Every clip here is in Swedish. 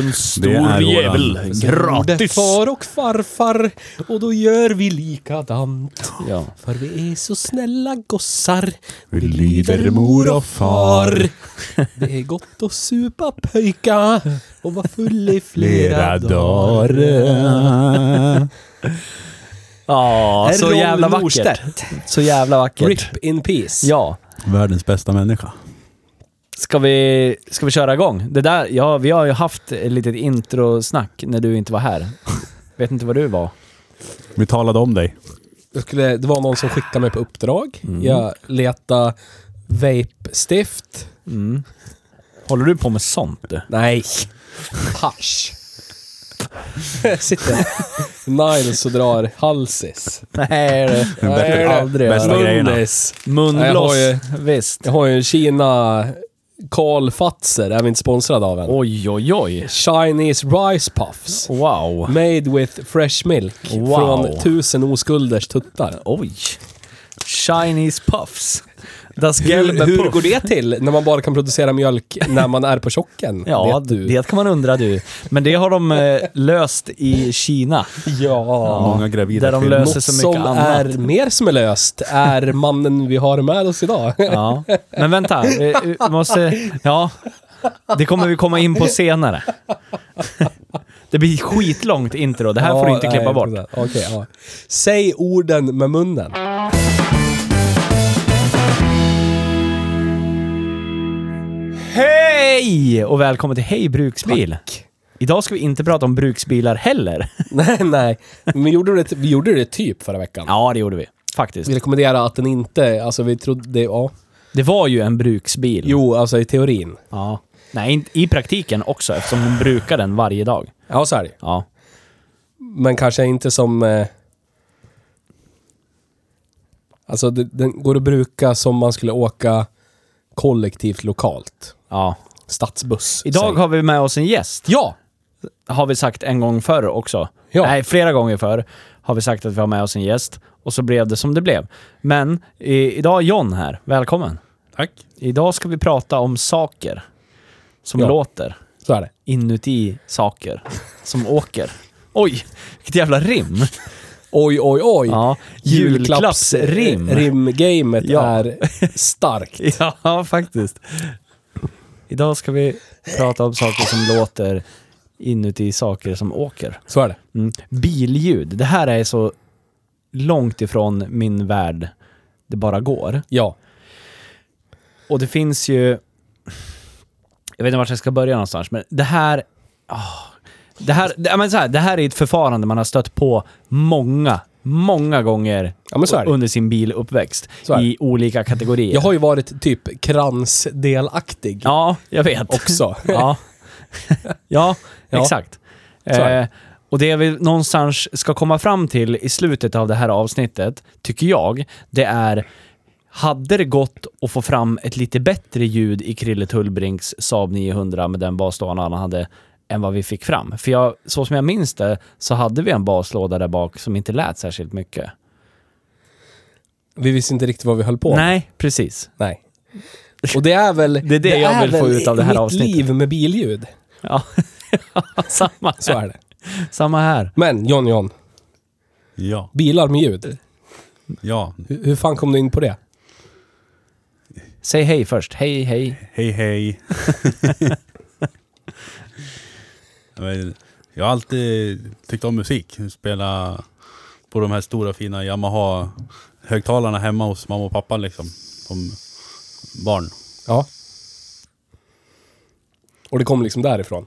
En stor är jävel. Gratis. far och farfar och då gör vi likadant. Ja. För vi är så snälla gossar. Vi lyder mor och far. Det är gott att supa pöjka och vara full i Flera dagar. Ja, så jävla vackert. Så jävla vackert. Rip in peace. Ja. Världens bästa människa. Ska vi, ska vi köra igång? Det där, ja, vi har ju haft ett litet introsnack när du inte var här. Vet inte vad du var. Vi talade om dig. Jag skulle, det var någon som skickade mig på uppdrag. Jag letade vape-stift. Mm. Håller du på med sånt du? Nej. Hasch. Sitter Niles och drar halsis. Nej, det Den bästa- Nej, aldrig. bästa grejerna. Munnis. Munblås, Jag har ju- visst. Jag har ju en Kina Karl Fatser, är vi inte sponsrad av en. Oj, oj, oj. Chinese Rice Puffs. Wow. Made with fresh milk. Wow. Från tusen oskulders tuttar. Oj. Chinese puffs. Das Hur, hur går det till när man bara kan producera mjölk när man är på tjocken? Ja, Vet du? det kan man undra du. Men det har de eh, löst i Kina. Ja. Många gravida Där de löser Något så som mycket annat. är mer som är löst är mannen vi har med oss idag. Ja. Men vänta, vi vi måste... Ja. Det kommer vi komma in på senare. Det blir skitlångt intro. Det här får du Ja, inte klippa nej, bort. Okej, ja. Säg orden med munnen. Hej! Och välkommen till Hej Bruksbil. Idag ska vi inte prata om bruksbilar heller. nej, nej. Men vi gjorde, det, vi gjorde det typ förra veckan. Ja, det gjorde vi. Faktiskt. Vi rekommenderar att den inte, alltså vi trodde, ja. Det var ju en bruksbil. Jo, alltså i teorin. Ja. Nej, in- i praktiken också eftersom hon brukar den varje dag. Ja, så är det Ja. Men kanske inte som... Eh, alltså det, den går att bruka som man skulle åka kollektivt lokalt. Ja. Stadsbuss. Idag säg. har vi med oss en gäst. Ja! Har vi sagt en gång förr också. Ja. Nej, flera gånger förr har vi sagt att vi har med oss en gäst. Och så blev det som det blev. Men i, idag är John här. Välkommen. Tack. Idag ska vi prata om saker som Ja. låter Så är det. inuti saker som åker. Oj, vilket jävla rim. Oj, oj, oj. Ja, julklappsrim. Rimgamet Ja. är starkt. Ja, faktiskt. Idag ska vi prata om saker som låter inuti saker som åker. Så är det. Mm. Billjud. Det här är så långt ifrån min värld det bara går. Ja. Och det finns ju... Jag vet inte vart jag ska börja någonstans, men det här... ah, det, här det, men så här, det här är ett förfarande man har stött på många, många gånger Ja, under sin biluppväxt. I olika kategorier. Jag har ju varit typ kransdelaktig Ja, jag vet. också. Ja, ja, exakt. Eh, och det vi någonstans ska komma fram till i slutet av det här avsnittet, tycker jag, det är hade det gått att få fram ett lite bättre ljud i Krille Tullbrinks Saab 900 med den baslådan han hade än vad vi fick fram? För jag, så som jag minns det så hade vi en baslåda där bak som inte lät särskilt mycket. Vi visste inte riktigt vad vi höll på med. Nej, precis. Nej. Och det är väl... Det är det jag vill få ut av det här mitt avsnittet. liv med billjud. Ja, samma, Så är det. samma här. Men John John, Ja. bilar med ljud. Ja. Hur, hur fan kom du in på det? Säg hej först. Hej, hej. Hej hej. Jag har alltid tyckt om musik. Spela på de här stora fina Yamaha-högtalarna hemma hos mamma och pappa liksom. Som barn. Ja. Och det kom liksom därifrån.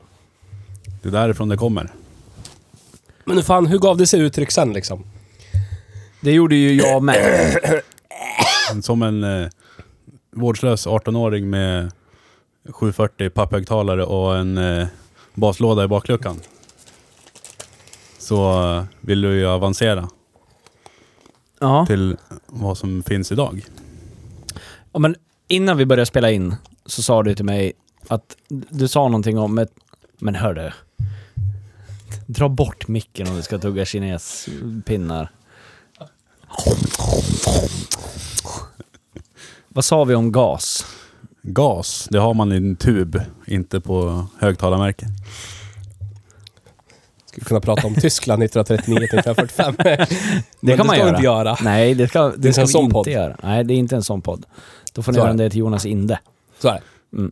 Det är därifrån det kommer. Men fan, hur gav det sig uttryck sen liksom? Det gjorde ju jag med. Som en eh, vårdslös 18-åring med 740 papphögtalare och en eh, baslåda i bakluckan. Så eh, vill du ju avancera Ja. till vad som finns idag. ja. Men innan vi började spela in så sa du till mig att du sa någonting om ett... Men hörru. Dra bort micken om du ska tugga kinespinnar. Vad sa vi om gas? Gas, det har man i en tub, inte på högtalarmärke. Skulle kunna prata om Tyskland 1939-1945. Men Det kan man vi göra. inte göra. Nej, det ska, det är ska vi sån inte podd. göra. Nej, det är inte en sån podd. Då får ni göra det. det till Jonas Inde. Så är det.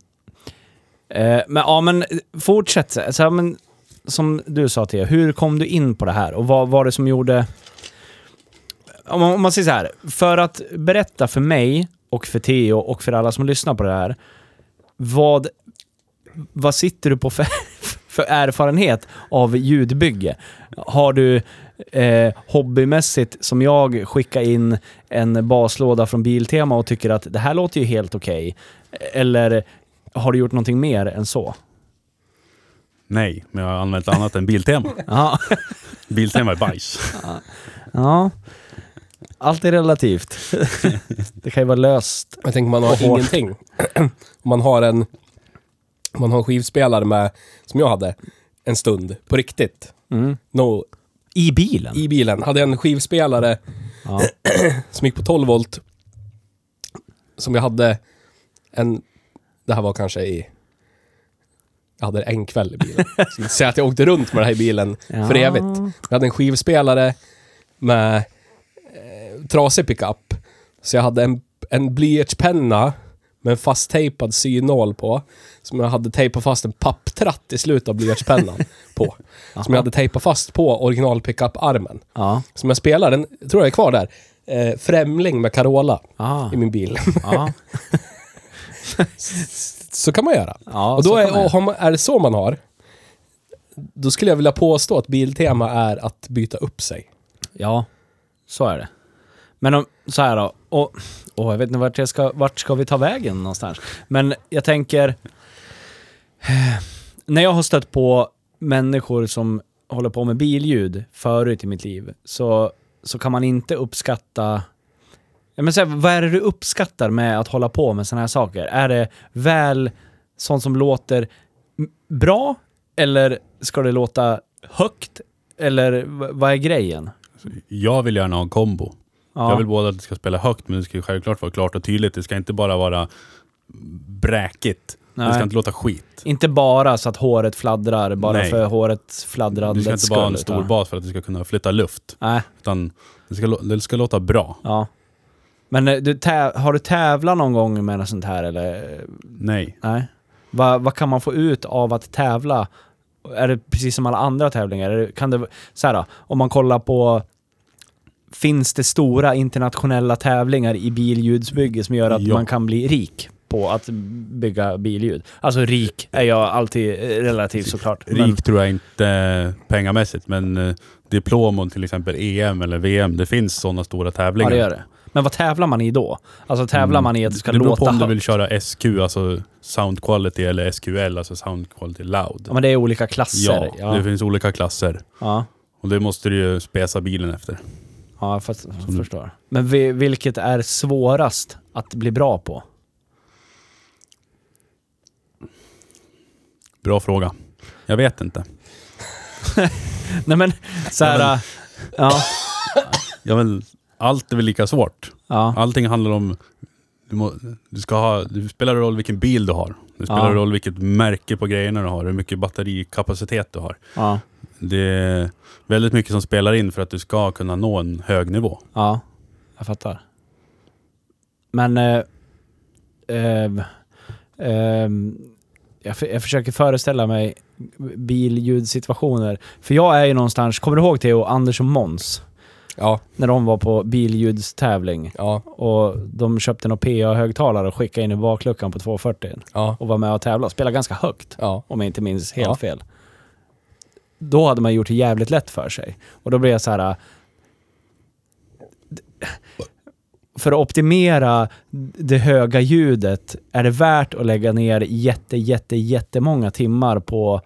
Eh, men ja, men fortsätt. Så här, men, som du sa till hur kom du in på det här och vad var det som gjorde... Om man, om man säger så här, för att berätta för mig och för Theo och för alla som lyssnar på det här. Vad, vad sitter du på för, för erfarenhet av ljudbygge? Har du eh, hobbymässigt, som jag, skicka in en baslåda från Biltema och tycker att det här låter ju helt okej? Eller har du gjort någonting mer än så? Nej, men jag har använt annat än Biltema. Biltema är bajs. ja. Allt är relativt. det kan ju vara löst. Jag tänker man har ingenting. Om man har en man har en skivspelare med, som jag hade, en stund på riktigt. Mm. No, I bilen? I bilen. Hade en skivspelare Ja. som gick på 12 volt. Som jag hade en... Det här var kanske i... Jag hade en kväll i bilen. Säga att jag åkte runt med den här bilen för Ja. evigt. Jag hade en skivspelare med trasig pickup. Så jag hade en, en blyertspenna med en fasttejpad synål på. Som jag hade tejpat fast en papptratt i slutet av blyertspennan på. Som jag hade tejpat fast på original pickup-armen. Ja. Som jag spelar, den tror jag är kvar där. Eh, Främling med Carola Ah. i min bil. Så kan man göra. Ja, och då är, man, är det så man har, då skulle jag vilja påstå att Biltema är att byta upp sig. Ja, så är det. Men om, så här då, och, och jag vet inte vart, jag ska, vart ska vi ta vägen någonstans. Men jag tänker, eh, när jag har stött på människor som håller på med billjud förut i mitt liv, så, så kan man inte uppskatta Ja, men så här, vad är det du uppskattar med att hålla på med sådana här saker? Är det väl sånt som låter bra? Eller ska det låta högt? Eller vad är grejen? Jag vill gärna ha en kombo. Ja. Jag vill både att det ska spela högt, men det ska ju självklart vara klart och tydligt. Det ska inte bara vara bräkigt. Nej. Det ska inte låta skit. Inte bara så att håret fladdrar, bara Nej. för hårets Det ska inte vara en stor utan- bas för att det ska kunna flytta luft. Nej, Utan det ska, det ska låta bra. ja. Men eh, du, har du tävlat någon gång med något sånt här eller? Nej. Nej. Vad vad kan man få ut av att tävla? Är det precis som alla andra tävlingar? Kan det, så här då, om man kollar på Finns det stora internationella tävlingar i billjudsbygge som gör att Ja. man kan bli rik på att bygga billjud? Alltså rik är jag alltid eh, relativt såklart. men- Rik tror jag inte pengamässigt, men eh, diplom om till exempel EM eller VM, det finns sådana stora Ja, tävlingar. det gör det. Men vad tävlar man i då? Alltså tävlar man i att det ska det beror låta på om du högt? vill köra SQ, alltså Sound Quality, eller SQL, alltså Sound Quality Loud. Ja, men det är olika klasser. Ja, det finns olika klasser. ja. Och det måste du ju spesa bilen efter. Ja, jag fast, jag förstår. Men vi, vilket är svårast att bli bra på? Bra fråga. Jag vet inte. Nej men, så här... Ja, men- Ja, Ja, men allt är väl lika svårt. ja, Allting handlar om... Du, må, du ska ha... Det spelar roll vilken bil du har. Det spelar Ja. roll vilket märke på grejerna du har. Hur mycket batterikapacitet du har. ja, Det är väldigt mycket som spelar in för att du ska kunna nå en hög nivå. ja. Jag fattar. Men... Eh, eh, eh, jag, jag försöker föreställa mig billjudsituationer. För jag är ju någonstans... Kommer du ihåg Theo, Anders och Måns? Ja, när de var på billjudstävling. ja, Och de köpte någon PA-högtalare och skickade in i bakluckan på 240 ja, och var med och tävlade. Spelade ganska högt, ja. om jag inte minns helt Ja. fel. Då hade man gjort det jävligt lätt för sig. Och då blev jag så här... Äh, för att optimera det höga ljudet är det värt att lägga ner jätte, jätte, jättemånga timmar på,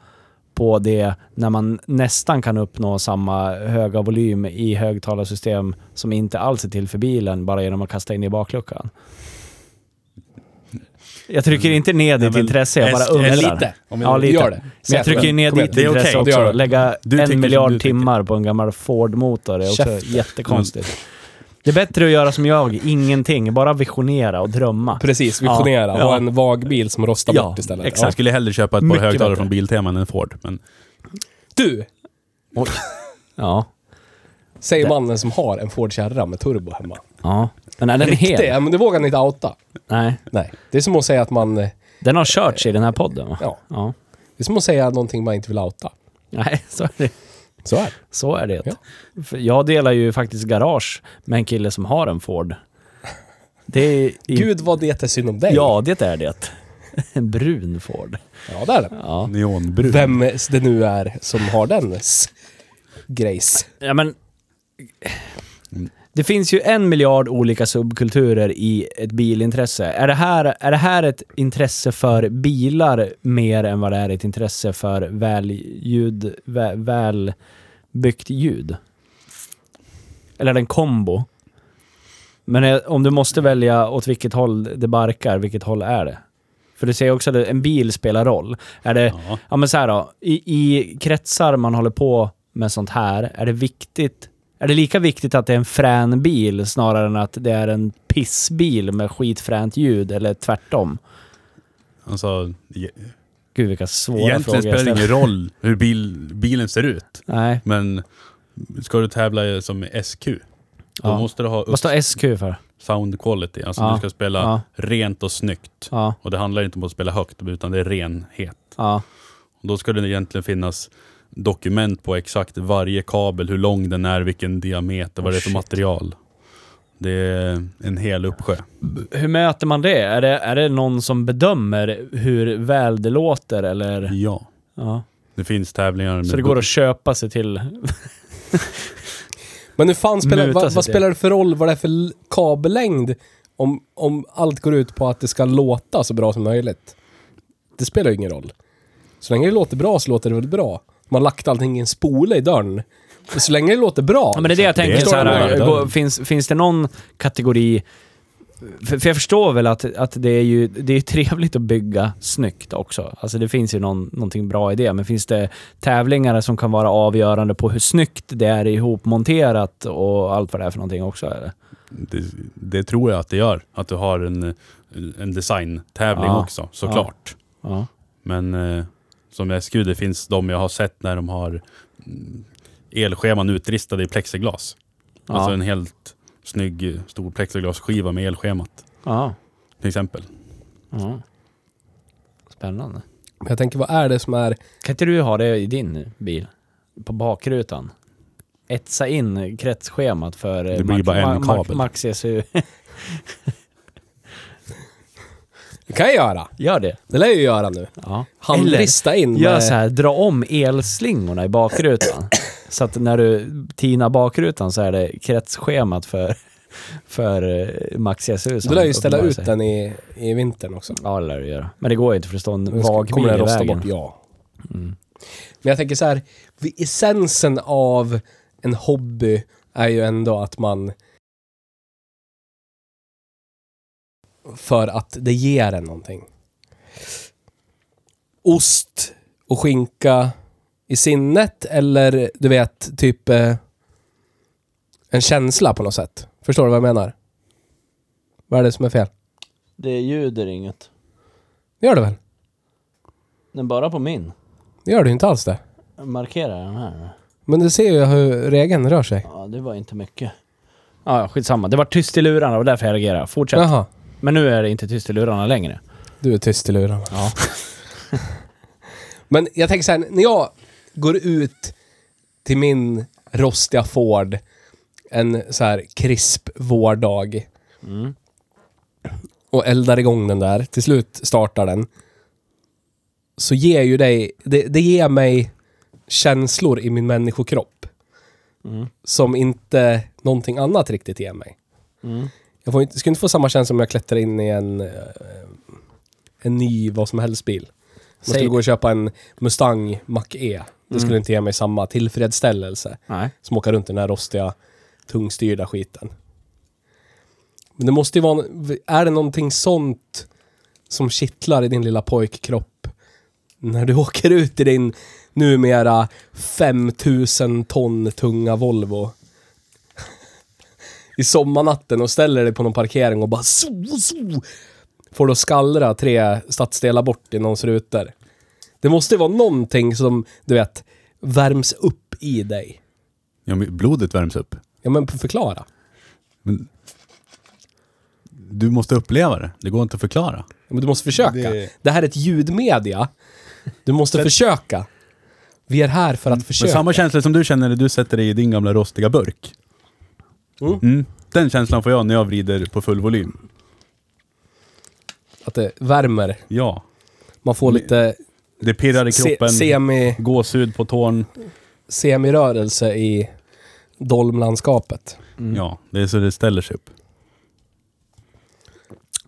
på det när man nästan kan uppnå samma höga volym i högtalarsystem som inte alls är till för bilen bara genom att kasta in i bakluckan. Jag trycker inte ner ditt men intresse, jag bara undrar. lite. Om vi Ja, lite. gör det. Men jag trycker ner ditt Det är intresse okej. också. Det det. Lägga en miljard timmar på en gammal Ford-motor är också Käft. jättekonstigt. Det är bättre att göra som jag, ingenting. Bara visionera och drömma. Precis, visionera. Ja, ja. Ha en vag-bil som rostar Ja, bort istället. exakt. Jag skulle hellre köpa ett par Mycket högtalare bättre. från Biltema än en Ford. Men Du, Ja. säger mannen som har en Ford Kärra med turbo hemma. Ja. Men är den Riktig, hel? ja, men det vågar ni inte outa. Nej. Nej. Det är som att säga att man... eh, Den har körts i den här podden va? Ja. ja. Det är som att säga någonting man inte vill outa. Nej, så är det. Så är det. Så är det. Ja. Jag delar ju faktiskt garage med en kille som har en Ford. Det är... i- Gud vad det är synd om dig. Ja, det är det. En brun Ford. Ja, det är det. Ja. neonbrun. Vem det nu är som har den grejs. Ja, men... Det finns ju en miljard olika subkulturer i ett bilintresse. Är det, här, är det här ett intresse för bilar mer än vad det är ett intresse för välljud, vä, välbyggt ljud? Eller är det en kombo? Men är- om du måste välja åt vilket håll det barkar, vilket håll är det? För du säger också att en bil spelar roll. Är det, Ja. Ja men så då, i, i kretsar man håller på med sånt här, är det viktigt är det lika viktigt att det är en frän bil snarare än att det är en pissbil med skitfränt ljud eller tvärtom? Alltså, Gud vilka svåra egentligen frågor spelar det ingen roll hur bil, bilen ser ut. Nej. Men ska du tävla som SQ, då Ja. måste du ha Vad står SQ för? sound quality. Alltså Ja. du ska spela Ja. rent och snyggt. Och det handlar inte om att spela högt, utan det är renhet. Och då ska det egentligen finnas dokument på exakt varje kabel, hur lång den är, vilken diameter, vad Oh, det är för shit. material. Det är en hel uppsjö. Hur mäter man det? Är, det? är det någon som bedömer hur väl det låter eller? Ja. Ja. Det finns tävlingar med... Så det går att köpa sig till... Men hur fan spelar, Muta vad, vad spelar det för roll vad det är för kabellängd om, om allt går ut på att det ska låta så bra som möjligt? Det spelar ju ingen roll. Så länge det låter bra så låter det väl bra. Man har lagt allting i en spole i dörren. Så länge det låter bra. Ja, men det är det jag Det tänker. så Så här, det är. gå, finns, finns det någon kategori... För, för jag förstår väl att, att det är ju det är trevligt att bygga snyggt också. Alltså det finns ju någon, någonting bra i det. Men finns det tävlingar som kan vara avgörande på hur snyggt det är ihopmonterat och allt vad det är för någonting också? Eller? Det, det tror jag att det gör. Att du har en, en designtävling Ja. också, såklart. Ja. Men eh, som SQ, det finns de jag har sett när de har mm, elscheman utristade i plexiglas. Ja. Alltså en helt snygg stor plexiglasskiva med elschemat. Ja. Till exempel. ja. Spännande. Men jag tänker, vad är det som är... Kan inte du ha det i din bil? På bakrutan? Etsa in kretsschemat för eh, Det blir bara en kabel. Max SU. Det kan jag göra. Gör det. Det lär jag ju göra nu. Ja. Handrista in Gör med... så här, dra om elslingorna i bakrutan. så att när du tinar bakrutan så är det kretsschemat för, för eh, Max Du lär ju ställa ut sig. den i, i vintern också. Ja, det lär du göra. Men det går ju inte för det står en vag kommer bil i rosta vägen. bort, ja. Mm. Men jag tänker så här, essensen av en hobby är ju ändå att man... För att det ger en någonting. Ost och skinka i sinnet eller du vet, typ eh, en känsla på något sätt. Förstår du vad jag menar? Vad är det som är fel? Det ljuder inget. Det gör det väl? Den bara på min. Det gör det ju inte alls det. Markerar den här. Men du ser ju hur regeln rör sig. Ja, det var inte mycket. Ja, skitsamma. Det var tyst i lurarna och därför jag reagerade. Fortsätt. Jaha. Men nu är det inte tyst i lurarna längre. Du är tyst i lurarna. Ja. Men jag tänker så här, när jag går ut till min rostiga Ford en så här krisp vårdag Mm. och eldar igång den där, till slut startar den, så ger ju dig, det, det ger mig känslor i min människokropp Mm. som inte någonting annat riktigt ger mig. Mm. Jag får inte, skulle inte få samma känsla om jag klättrar in i en, eh, en ny vad som helst bil. Om jag Säg- skulle gå och köpa en Mustang Mach-E. Det skulle Mm. inte ge mig samma tillfredsställelse Nej. som åka runt i den här rostiga, tungstyrda skiten. Men det måste ju vara... Är det någonting sånt som kittlar i din lilla pojkkropp när du åker ut i din numera 5000 ton tunga Volvo i sommarnatten och ställer dig på någon parkering och bara so, so, får då skallra tre stadsdelar bort i någons rutor. Det måste ju vara någonting som, du vet, värms upp i dig. Ja, men blodet värms upp. Ja men förklara. Men du måste uppleva det. Det går inte att förklara. Ja, Men du måste försöka. Det, Det- här är ett ljudmedia. Du måste Sätt- försöka. Vi är här för att Men försöka. samma känsla som du känner när du sätter dig i din gamla rostiga burk. Mm. Mm. Den känslan får jag när jag vrider på full volym. Att det värmer. Ja. Man får lite Det pirrar i se, kroppen. semi, Gåshud på tån. semirörelse i dolmlandskapet. Mm. Ja, det är så det ställer sig upp.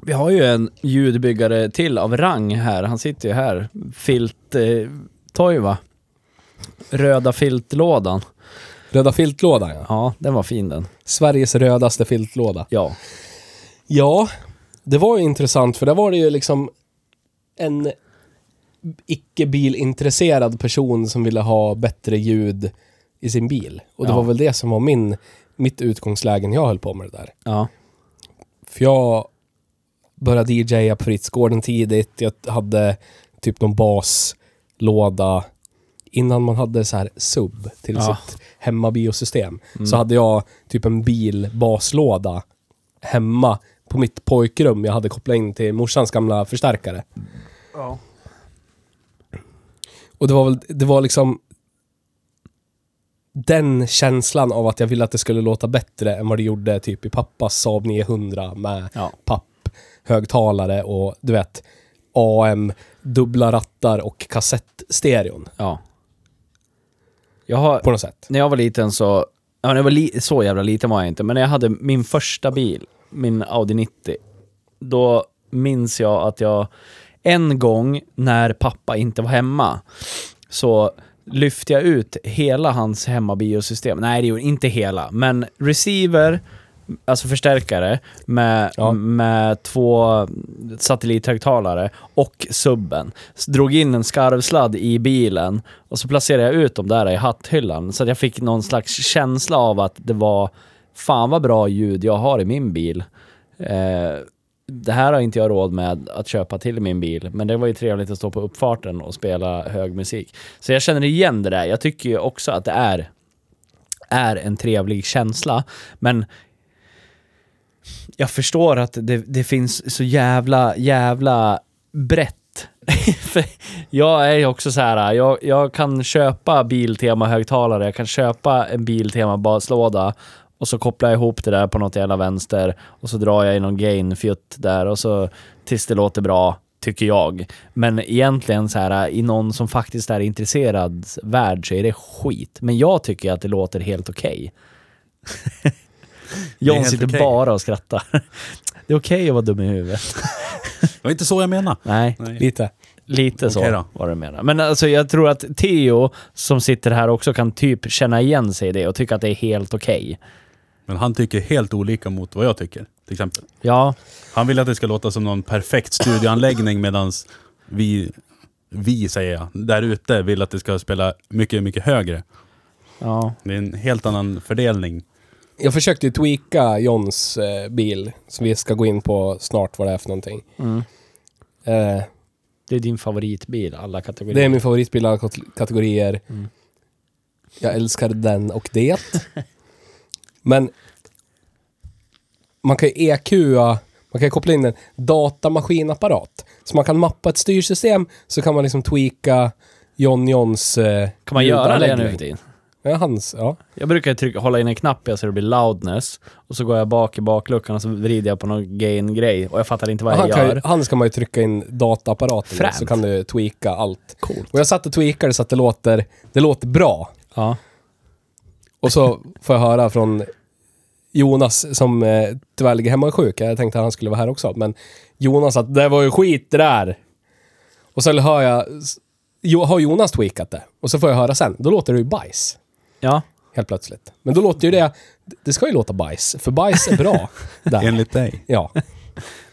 Vi har ju en ljudbyggare till av rang här. Han sitter ju här. Filt... Eh, Toiva. Röda filtlådan. Röda filtlådan ja. Ja, den var fin den. Sveriges rödaste filtlåda. Ja. Ja, det var ju intressant för där var det ju liksom en icke-bilintresserad person som ville ha bättre ljud i sin bil. Och det Ja. var väl det som var min, mitt utgångsläge när jag höll på med det där. Ja. För jag började DJa på Fritzgården tidigt. Jag hade typ någon baslåda. Innan man hade så här sub till Ja. sitt hemmabiosystem. Mm. Så hade jag typ en bilbaslåda hemma på mitt pojkrum. Jag hade kopplat in till morsans gamla förstärkare. Ja. Och det var väl, det var liksom den känslan av att jag ville att det skulle låta bättre än vad det gjorde typ i pappas Saab 900 med Ja. papphögtalare och du vet AM, dubbla rattar och kassettstereon Ja. Jag har... på något sätt. När jag var liten så... Ja, när jag var li, så jävla liten var jag inte, men när jag hade min första bil, min Audi 90, då minns jag att jag en gång när pappa inte var hemma så lyfte jag ut hela hans hemmabiosystem. Nej, det gjorde inte hela, men receiver, alltså förstärkare med, Ja. med två satellithögtalare och subben. Så drog in en skarvsladd i bilen och så placerade jag ut dem där i hatthyllan så att jag fick någon slags känsla av att det var fan vad bra ljud jag har i min bil. Eh, det här har inte jag råd med att köpa till min bil, men det var ju trevligt att stå på uppfarten och spela hög musik. Så jag känner igen det där. Jag tycker ju också att det är, är en trevlig känsla, men jag förstår att det, det finns så jävla, jävla brett. Jag är ju också så här, jag, jag kan köpa Biltema-högtalare, jag kan köpa en Biltema-baslåda och så kopplar jag ihop det där på något jävla vänster och så drar jag i någon gain-fjutt där och så tills det låter bra, tycker jag. Men egentligen så här i någon som faktiskt är intresserad värld så är det skit. Men jag tycker att det låter helt okej. John sitter okej. bara och skrattar. Det är okej att vara dum i huvudet. Det var inte så jag menade. Nej, Nej. Lite. lite så då. var det menar. Men alltså jag tror att Theo som sitter här också kan typ känna igen sig i det och tycka att det är helt okej. Men han tycker helt olika mot vad jag tycker, till exempel. Ja, Han vill att det ska låta som någon perfekt studioanläggning medan vi, vi säger jag, där ute vill att det ska spela mycket, mycket högre. ja. Det är en helt annan fördelning. Jag försökte ju tweaka Johns eh, bil, som vi ska gå in på snart vad det är för någonting. Mm. Eh, Det är din favoritbil, alla kategorier. det är min favoritbil alla kat- kategorier. Mm. Jag älskar den och det. Men man kan ju EQa, man kan ju koppla in en datamaskinapparat. Så man kan mappa ett styrsystem, så kan man liksom tweaka John Johns eh, Kan man göra det nu ljudanläggning. för tiden? Ja, hans, ja. Jag brukar trycka, hålla in en knapp så det blir loudness. Och så går jag bak i bakluckan och så vrider jag på någon gain-grej. Och jag fattar inte vad jag Han, gör. ju, han ska man ju trycka in dataapparaten i, Fränt. så kan du tweaka allt. Coolt. Och jag satt och tweakade så att det låter, det låter bra. Ja. Och så får jag höra från Jonas som eh, tyvärr ligger hemma och sjuk. Jag tänkte att han skulle vara här också. Men Jonas att det var ju skit det där. Och sen hör jag, jo, har Jonas tweakat det? Och så får jag höra sen. Då låter det ju bajs. Ja. Helt plötsligt. Men då låter ju det, det ska ju låta bajs. För bajs är bra. där. Enligt dig. Ja.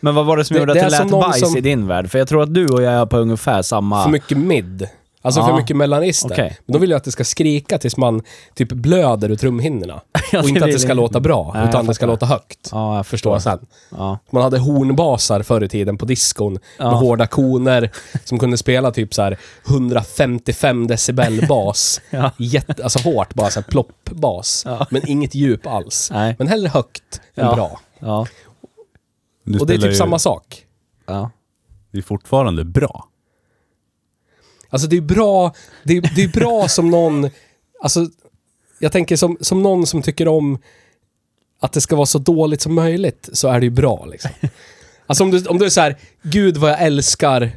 Men vad var det som Det- gjorde det att det lät bajs som- i din värld? För jag tror att du och jag är på ungefär samma... För mycket mid. Alltså Ja. för mycket mellanister. Okej. Men då vill jag att det ska skrika tills man typ blöder ur trumhinnorna. Ja, och det inte att vill det ska jag. låta bra, Nej, jag utan det ska fattar. låta högt. Ja, jag Förstår förstår. jag sen. Ja. Man hade hornbasar förr i tiden på diskon Ja. med hårda koner som kunde spela typ så här 155 decibel bas. Ja. Jätte, alltså hårt, bara så här plopp-bas. Ja. Men inget djup alls. Nej. Men hellre högt än Ja. bra. Ja. Du Och det är spelar typ ju- samma sak. Ja. Det är fortfarande bra. Alltså det är bra, det är, det är bra som någon, alltså jag tänker som, som någon som tycker om att det ska vara så dåligt som möjligt så är det ju bra liksom. Alltså om du, om du är så här, gud vad jag älskar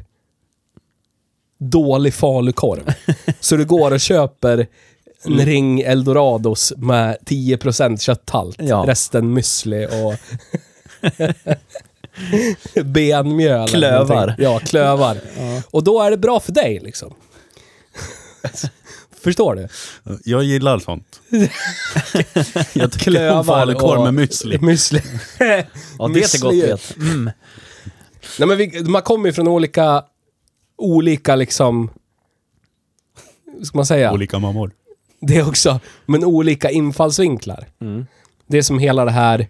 dålig falukorv. Så du går och köper en ring eldorados med 10% kötthalt. Ja. Resten müsli och benmjöl. Klövar. Ja, klövar. Och då är det bra för dig liksom. Förstår du? Jag gillar sånt. jag tycker om falukorv med müsli. Müsli. ja, det är gott vet. Mm. Nej men vi, man kommer ju från olika, olika liksom, ska man säga? Olika mammor. Det också, men olika infallsvinklar. Mm. Det är som hela det här,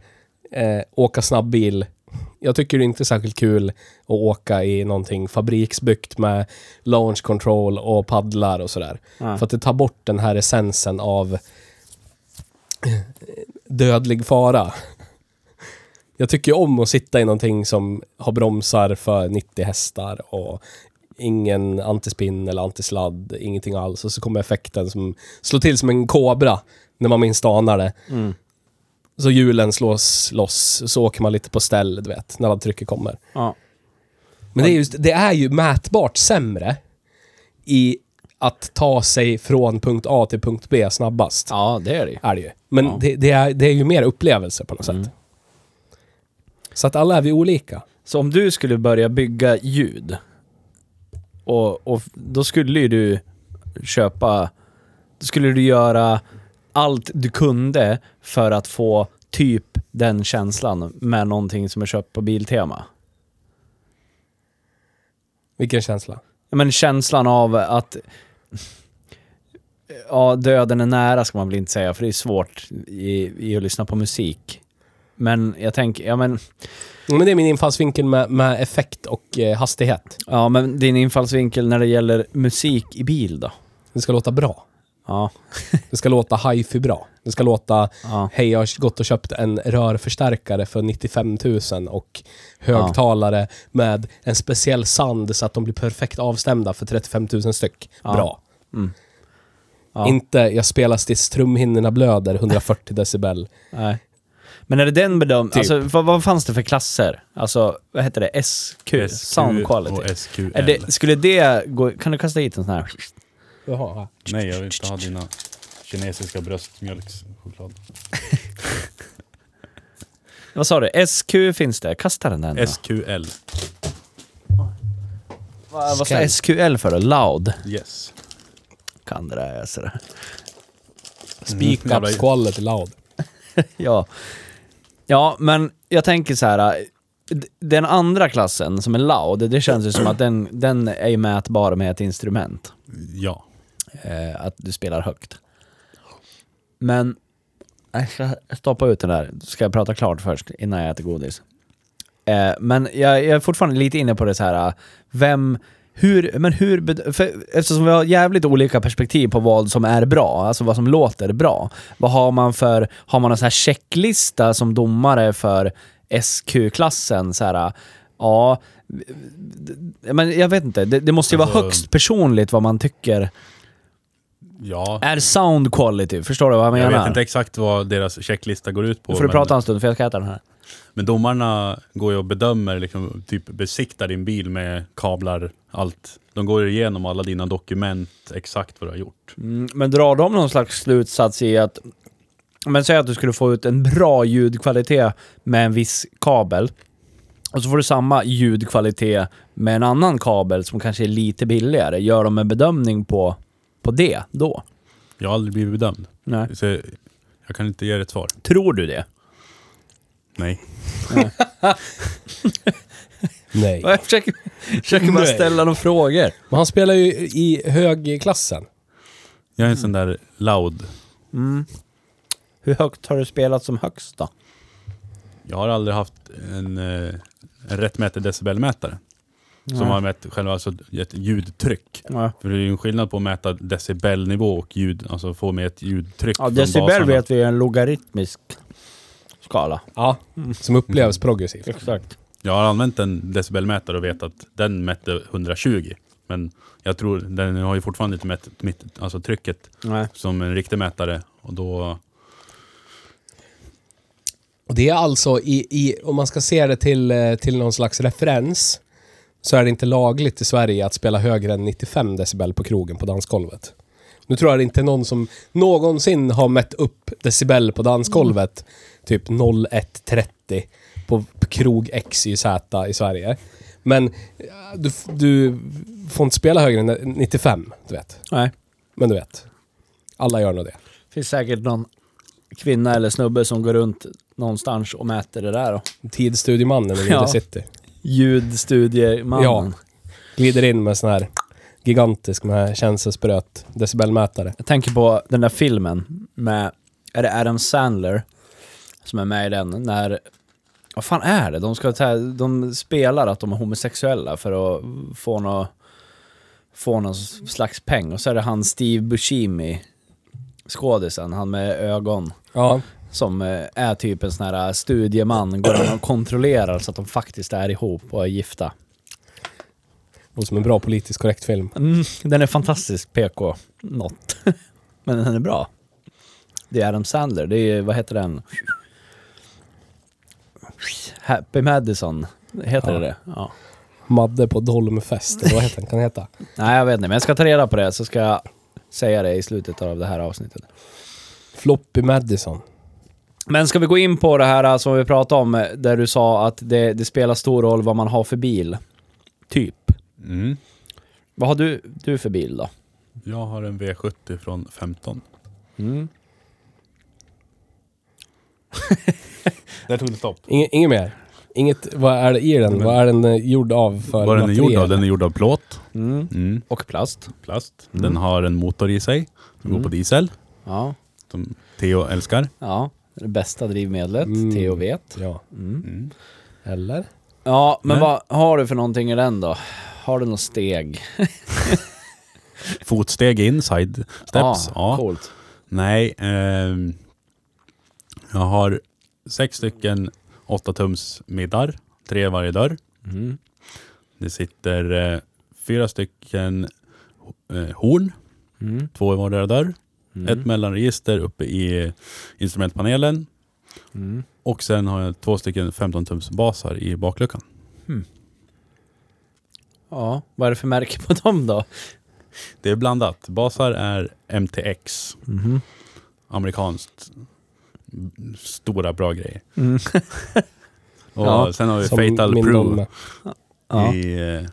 eh, åka snabbbil. Jag tycker det är inte särskilt kul att åka i någonting fabriksbyggt med launch control och paddlar och sådär. Ja. För att det tar bort den här essensen av dödlig fara. Jag tycker om att sitta i någonting som har bromsar för 90 hästar och ingen antispinn eller antisladd, ingenting alls. Och så kommer effekten som slår till som en kobra när man minst anar det. Mm. Så hjulen slås loss, så åker man lite på ställ, du vet, när laddtrycket kommer. Ja. Men det är, just, det är ju mätbart sämre i att ta sig från punkt A till punkt B snabbast. ja, det är det ju. Är det ju. Men Ja. det, det, är, det är ju mer upplevelse på något Mm. sätt. Så att alla är vi olika. Så om du skulle börja bygga ljud, och, och då skulle ju du köpa... Då skulle du göra allt du kunde för att få typ den känslan med någonting som är köpt på Biltema. Vilken känsla. Men känslan av att... Ja, döden är nära ska man väl inte säga, för det är svårt i, i att lyssna på musik. Men jag tänker, ja men, Men det är min infallsvinkel med, med effekt och eh, hastighet. ja men din infallsvinkel när det gäller musik i bil då? Det ska låta bra. Ja, Det ska låta hi-fi bra. Det ska låta, ja, hej jag har gått och köpt en rörförstärkare för 95 000 och högtalare med en speciell sand så att de blir perfekt avstämda för 35 000 styck. Ja. Bra. mm. ja. Inte jag spelar tills trumhinnorna blöder 140 decibel. Nej. Men är det den bedöm... Typ. Alltså, vad, vad fanns det för klasser? Alltså, vad heter det? SQ? Sound quality? och SQL. Är det, skulle det gå... Kan du kasta hit en sån här? Jaha. Nej, jag vill inte ha dina kinesiska bröstmjölkschoklad. Vad sa du? SQ finns det? Kasta den där nu då. SQL. Vad vad står SQL för då? Loud? Yes. Kan det där, alltså. Speak Mm, up jävla- quality loud. Ja. Ja, men jag tänker så här. d- Den andra klassen som är loud, det känns ju som att den, den är ju mätbar med ett instrument. Ja. Eh, att du spelar högt. Men... Jag ska stoppa ut den där. Ska jag prata klart först innan jag äter godis. Eh, men jag, jag är fortfarande lite inne på det så här. Vem... Hur, men hur, för, eftersom vi har jävligt olika perspektiv på vad som är bra, alltså vad som låter bra. Vad har man för, har man en sån här checklista som domare för SQ-klassen? Så här, ja, men jag vet inte. Det, det måste ju vara Alltså- högst personligt vad man tycker Ja, Är sound quality, förstår du vad jag jag menar? vet inte exakt vad deras checklista går ut på. Nu får du men, prata en stund för jag ska äta den här. men domarna går ju och bedömer, liksom, typ besiktar din bil med kablar, allt. De går igenom alla dina dokument, exakt vad du har gjort. Mm, men drar de någon slags slutsats i att... Men säg att du skulle få ut en bra ljudkvalitet med en viss kabel. Och så får du samma ljudkvalitet med en annan kabel som kanske är lite billigare. Gör de en bedömning på, på det då? Jag har aldrig blivit bedömd. Nej. Så jag kan inte ge dig ett svar. Tror du det? Nej. Nej. Jag försöker, försöker bara Nej. ställa några frågor. Men han spelar ju i högklassen. Jag är en sån där loud. Mm. Hur högt har du spelat som högst då? Jag har aldrig haft en, eh, en rättmätig decibelmätare. Som Nej. har mätt själva alltså ett ljudtryck. Ja, För det är ju en skillnad på att mäta decibelnivå och ljud, alltså få med ett ljudtryck ja decibel vet vi är en logaritmisk skala. Ja. Som upplevs progressivt. Exakt. Jag har använt en decibelmätare och vet att den mätte 120. Men jag tror, den har ju fortfarande inte mätt mitt, alltså trycket Nej. som en riktig mätare. Och då, Och det är alltså, i, i, om man ska se det till, eh, till någon slags referens, så är det inte lagligt i Sverige att spela högre än 95 decibel på krogen på dansgolvet. Nu tror jag det inte är någon som någonsin har mätt upp decibel på dansgolvet, typ 0130 på krog X i Sverige. Men ja, du, du får inte spela högre än 95, du vet. Nej. Men du vet. Alla gör nog det. finns säkert någon kvinna eller snubbe som går runt någonstans och mäter det där då. Tidsstudiemannen i Ja. Nile City. Ljudstudiemannen. Ja. Glider in med sån här gigantisk med känselspröt decibelmätare. Jag tänker på den där filmen med, är det Adam Sandler som är med i den? När, vad fan är det? De, ska ta, de spelar att de är homosexuella för att få någon, få någon slags peng. Och så är det han Steve Buscemi, skådisen, han med ögon. Ja. Som eh, är typ en sån här studieman, går in och kontrollerar så att de faktiskt är ihop och är gifta. Och som en bra politiskt korrekt film. Mm, den är fantastisk PK, något. Men den är bra. Det är Adam Sandler, det är, vad heter den? Happy Madison, heter Ja. det? Ja. Madde på Dolmfest, eller vad heter den? Kan heta? Nej jag vet inte, men jag ska ta reda på det så ska jag säga det i slutet av det här avsnittet. Floppy Madison. Men ska vi gå in på det här som vi pratade om, där du sa att det, det spelar stor roll vad man har för bil? Typ. mm. Vad har du, du för bil då? Jag har en V70 från 15. Mm. Där tog det stopp. Inge, inget mer? Inget, vad är det i den? Men- vad är den eh, gjord av för Vad den är gjord av? Den är gjord av plåt. Mm. Mm. Och plast. Plast. Mm. Den har en motor i sig. Som Mm. går på diesel. Ja. Som Theo älskar. Ja. Det bästa drivmedlet, Mm. Vet. Ja. Mm. Mm. Eller? Ja, men Nej. vad har du för någonting i den då? Har du något steg? Fotsteg in, side steps. Ja. Coolt. Nej. ehm, jag har sex stycken 8 tums middar. Tre i varje dörr. Mm. Det sitter eh, fyra stycken eh, horn. Mm. Två i vardera dörr. Mm. Ett mellanregister uppe i instrumentpanelen. Mm. Och sen har jag två stycken 15 tums basar i bakluckan. Ja, vad är det för märke på dem då? Det är blandat. Basar är MTX. Mhm. Amerikanskt. Stora bra grejer. Mm. Och Ja, sen har vi Fatal Pro. Ja. i,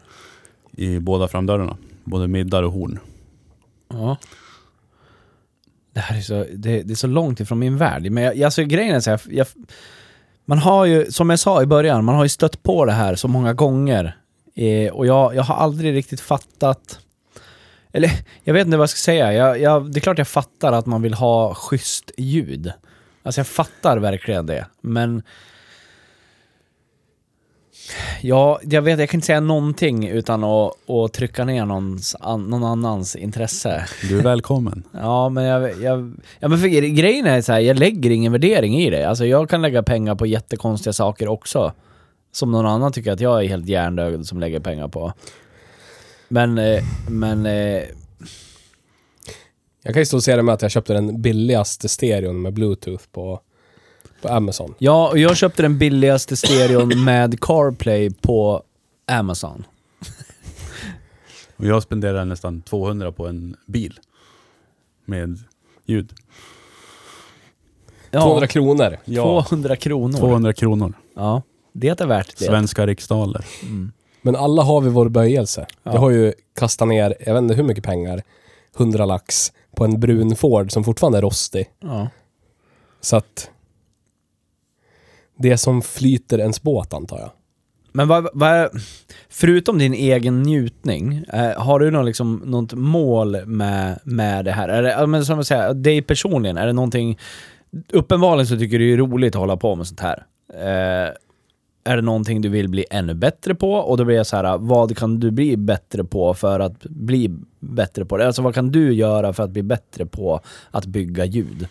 i båda framdörrarna. Både middar och horn. ja. Det här är så, det, det är så långt ifrån min värld. Men jag, alltså grejen är så här, jag, man har ju, som jag sa i början, man har ju stött på det här så många gånger. Eh, och jag, jag har aldrig riktigt fattat... Eller jag vet inte vad jag ska säga. Jag, jag, det är klart jag fattar att man vill ha schysst ljud. Alltså jag fattar verkligen det. Men... Ja, jag vet, jag kan inte säga någonting utan att, att trycka ner någons, an, någon annans intresse. Du är välkommen. Ja, men jag... jag ja, men för grejen är så här, jag lägger ingen värdering i det. Alltså jag kan lägga pengar på jättekonstiga saker också. Som någon annan tycker att jag är helt hjärndöd som lägger pengar på. Men, eh, men... Eh, Jag kan ju stoltsera med att jag köpte den billigaste stereon med bluetooth på, på Amazon. Ja, och jag köpte den billigaste stereon med CarPlay på Amazon. Och jag spenderar nästan 200 på en bil. Med ljud. Ja, 200 kronor. 200 kronor. 200 kronor. Ja, det är värt det. Svenska riksdaler. Men alla har vi vår böjelse. Ja. Jag har ju kastat ner, jag vet inte hur mycket pengar, 100 lax på en brun Ford som fortfarande är rostig. Ja. Så att det som flyter ens båt antar jag. Men vad, vad är, förutom din egen njutning, eh, har du någon, liksom, något mål med, med det här? Är det, men som jag säger, dig personligen, är det någonting... Uppenbarligen så tycker du det är roligt att hålla på med sånt här. Eh, är det någonting du vill bli ännu bättre på? Och då blir jag så här, vad kan du bli bättre på för att bli bättre på det? Alltså vad kan du göra för att bli bättre på att bygga ljud?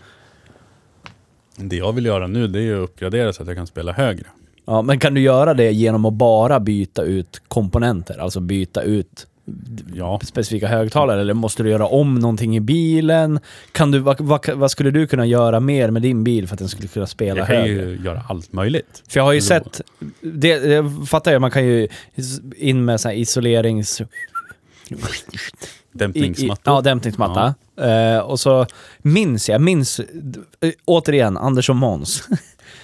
Det jag vill göra nu det är att uppgradera så att jag kan spela högre. Ja, men kan du göra det genom att bara byta ut komponenter? Alltså byta ut Ja, specifika högtalare eller måste du göra om någonting i bilen? Kan du, vad, vad, vad skulle du kunna göra mer med din bil för att den skulle kunna spela jag kan högre? ju göra allt möjligt. För jag har ju Eller sett, det, det fattar jag, man kan ju in med här isolerings... Dämpningsmattor. ja, dämpningsmatta. Eh, och så minns jag, minns, eh, återigen, Anders och Måns.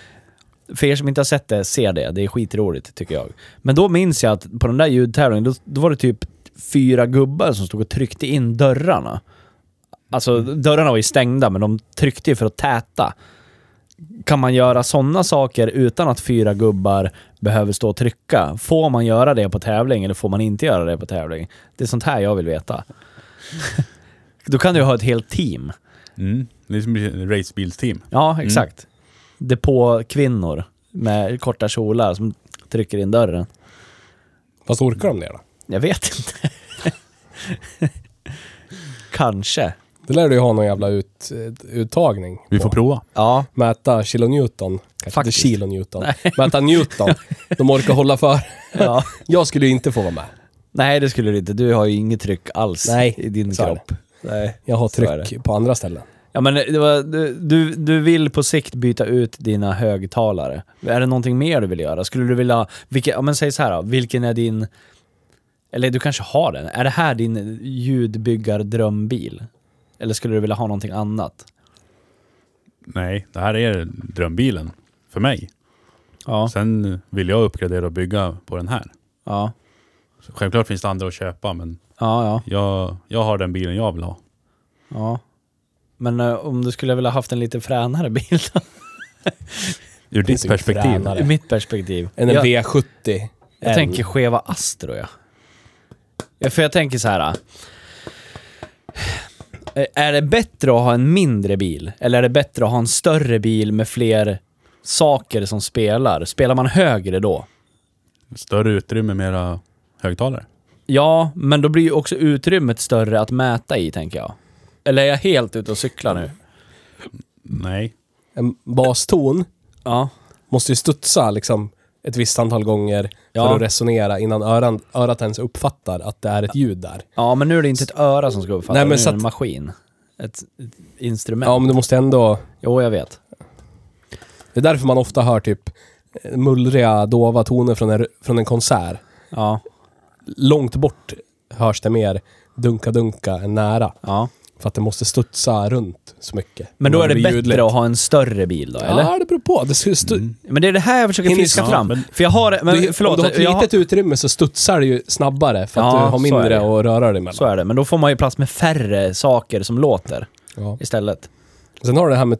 För er som inte har sett det, se det. Det är skitroligt tycker jag. Men då minns jag att på den där ljudtävlingen, då, då var det typ fyra gubbar som stod och tryckte in dörrarna. Alltså dörrarna var ju stängda, men de tryckte ju för att täta. Kan man göra sådana saker utan att fyra gubbar behöver stå och trycka? Får man göra det på tävling eller får man inte göra det på tävling? Det är sånt här jag vill veta. Då kan du ha ett helt team. Mm. Det är som ett racebilsteam. Ja, exakt. Depåkvinnor med korta kjolar som trycker in dörren. Fast orkar de det då? Jag vet inte. Kanske. Det lär du ju ha någon jävla ut, uttagning Vi på. får prova. Ja. Mäta kilonewton. Kanske Faktiskt. inte kilonewton. Mäta newton. De orkar hålla för. ja. Jag skulle ju inte få vara med. Nej, det skulle du inte. Du har ju inget tryck alls Nej, i din så är kropp. Nej. Jag har Så är tryck på andra ställen. Ja, men det var, du, du, du vill på sikt byta ut dina högtalare. Är det någonting mer du vill göra? Skulle du vilja... Vilka, ja, men säg så här då. Vilken är din... Eller du kanske har den. Är det här din ljudbyggardrömbil? Eller skulle du vilja ha någonting annat? Nej, det här är drömbilen för mig. Ja. Sen vill jag uppgradera och bygga på den här. Ja. Så självklart finns det andra att köpa, men Ja, ja. jag, jag har den bilen jag vill ha. ja. Men eh, om du skulle vilja haft en lite fränare bil då? Ur ditt perspektiv. fränare. I mitt perspektiv. En jag, V70. jag En. tänker skeva Astro ja. ja. För jag tänker så här. eh, Är det bättre att ha en mindre bil? Eller är det bättre att ha en större bil med fler saker som spelar? Spelar man högre då? Större utrymme, mera högtalare. Ja, men då blir ju också utrymmet större att mäta i, tänker jag. Eller är jag helt ute och cyklar nu? Nej. En baston Ja. måste ju studsa liksom ett visst antal gånger Ja. för att resonera innan öran, örat ens uppfattar att det är ett ljud där. Ja, men nu är det inte ett öra som ska uppfatta, Nej, men nu är så det en att- maskin. Ett, ett instrument. Ja, men du måste ändå... Jo, jag vet. Det är därför man ofta hör typ eh, mullriga, dova toner från en, från en konsert. Ja, Långt bort hörs det mer dunka-dunka än nära. ja. För att det måste studsa runt så mycket. Men då är det bättre ljudligt. att ha en större bil då, eller? Ja, det beror på. Det stu- Mm. Men det är det här jag försöker fiska ja, fram. men- För jag har... Men, du, förlåt. om du har ett litet utrymme så studsar det ju snabbare för att Ja, du har mindre att röra dig mellan. Så är det, men då får man ju plats med färre saker som låter Ja. istället. Sen har du det här med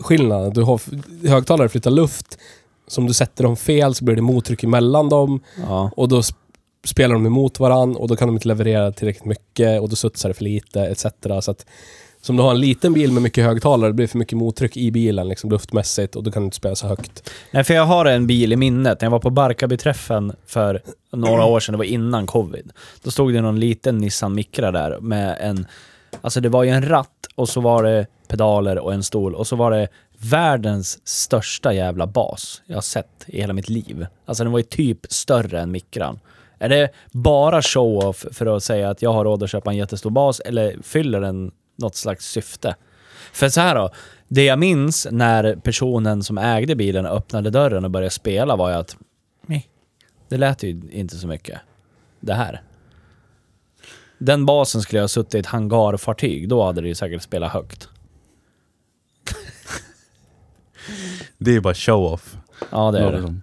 tryckskillnaden. Du har högtalare flyttar luft. Som du sätter dem fel så blir det mottryck emellan dem. Ja. Och då sp- spelar de emot varann och då kan de inte leverera tillräckligt mycket och då studsar det för lite etc. Så att som du har en liten bil med mycket högtalare, det blir för mycket mottryck i bilen liksom luftmässigt och då kan du inte spela så högt. Nej, för jag har en bil i minnet. När jag var på Barkarbyträffen för några år sedan, det var innan covid. Då stod det någon liten Nissan Micra där med en... Alltså det var ju en ratt och så var det pedaler och en stol och så var det världens största jävla bas jag har sett i hela mitt liv. Alltså den var ju typ större än mikran. Är det bara show-off för att säga att jag har råd att köpa en jättestor bas eller fyller den något slags syfte. För så här då, det jag minns när personen som ägde bilen öppnade dörren och började spela var ju att det lät ju inte så mycket. Det här. Den basen skulle jag ha suttit i ett hangarfartyg, då hade det ju säkert spelat högt. Det är ju bara show-off. Ja, det är det.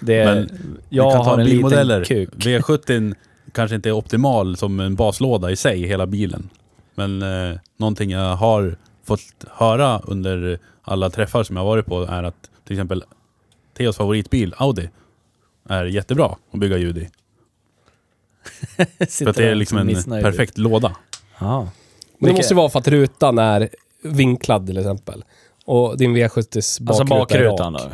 Det är, Men jag vi kan har ta en bilmodeller. liten kuk. V70 kanske inte är optimal som en baslåda i sig, hela bilen. Men eh, någonting jag har fått höra under alla träffar som jag varit på är att till exempel Theos favoritbil, Audi, är jättebra att bygga ljud i. För att det är liksom en perfekt låda. Ja. Men det måste ju vara för att rutan är vinklad till exempel. Och din V70s bakruta Alltså är bakrutan rak. då?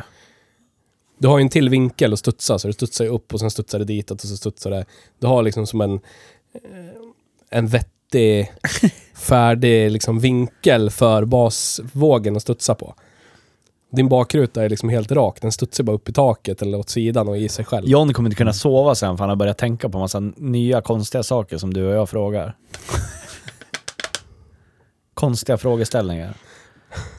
Du har ju en till vinkel att studsa, så det studsar ju upp och sen studsar det ditåt och så studsar det. Du har liksom som en, eh, en vettig, färdig liksom vinkel för basvågen att studsa på. Din bakruta är liksom helt rak, den studsar bara upp i taket eller åt sidan och i sig själv. John kommer inte kunna sova sen för han har börjat tänka på massa nya konstiga saker som du och jag frågar. konstiga frågeställningar.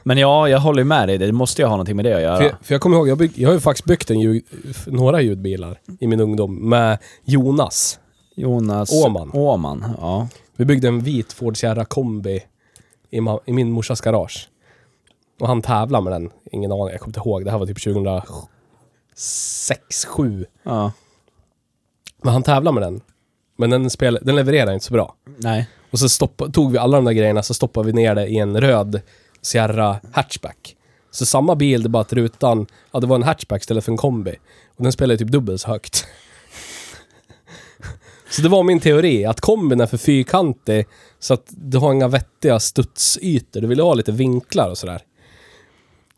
Men ja, jag håller med dig. Det måste ju ha någonting med det att göra. För jag, för jag kommer ihåg, jag, bygg, jag har ju faktiskt byggt en ljud, några ljudbilar i min ungdom med Jonas. Jonas Åman. Åman, ja. Vi byggde en vit Ford Sierra kombi i, ma- i min morsas garage. Och han tävlade med den. Ingen aning, jag kommer inte ihåg. Det här var typ 2006, 7 ja. Men han tävlade med den. Men den, spel, den levererade inte så bra. Nej. Och så stoppa, tog vi alla de där grejerna, så stoppade vi ner det i en röd Sierra hatchback. Så samma bil, det är bara att rutan, ja det var en hatchback istället för en kombi. Och den spelade typ dubbelt så högt. så det var min teori, att kombin är för fyrkantig så att du har inga vettiga studsytor. Du vill ha lite vinklar och sådär.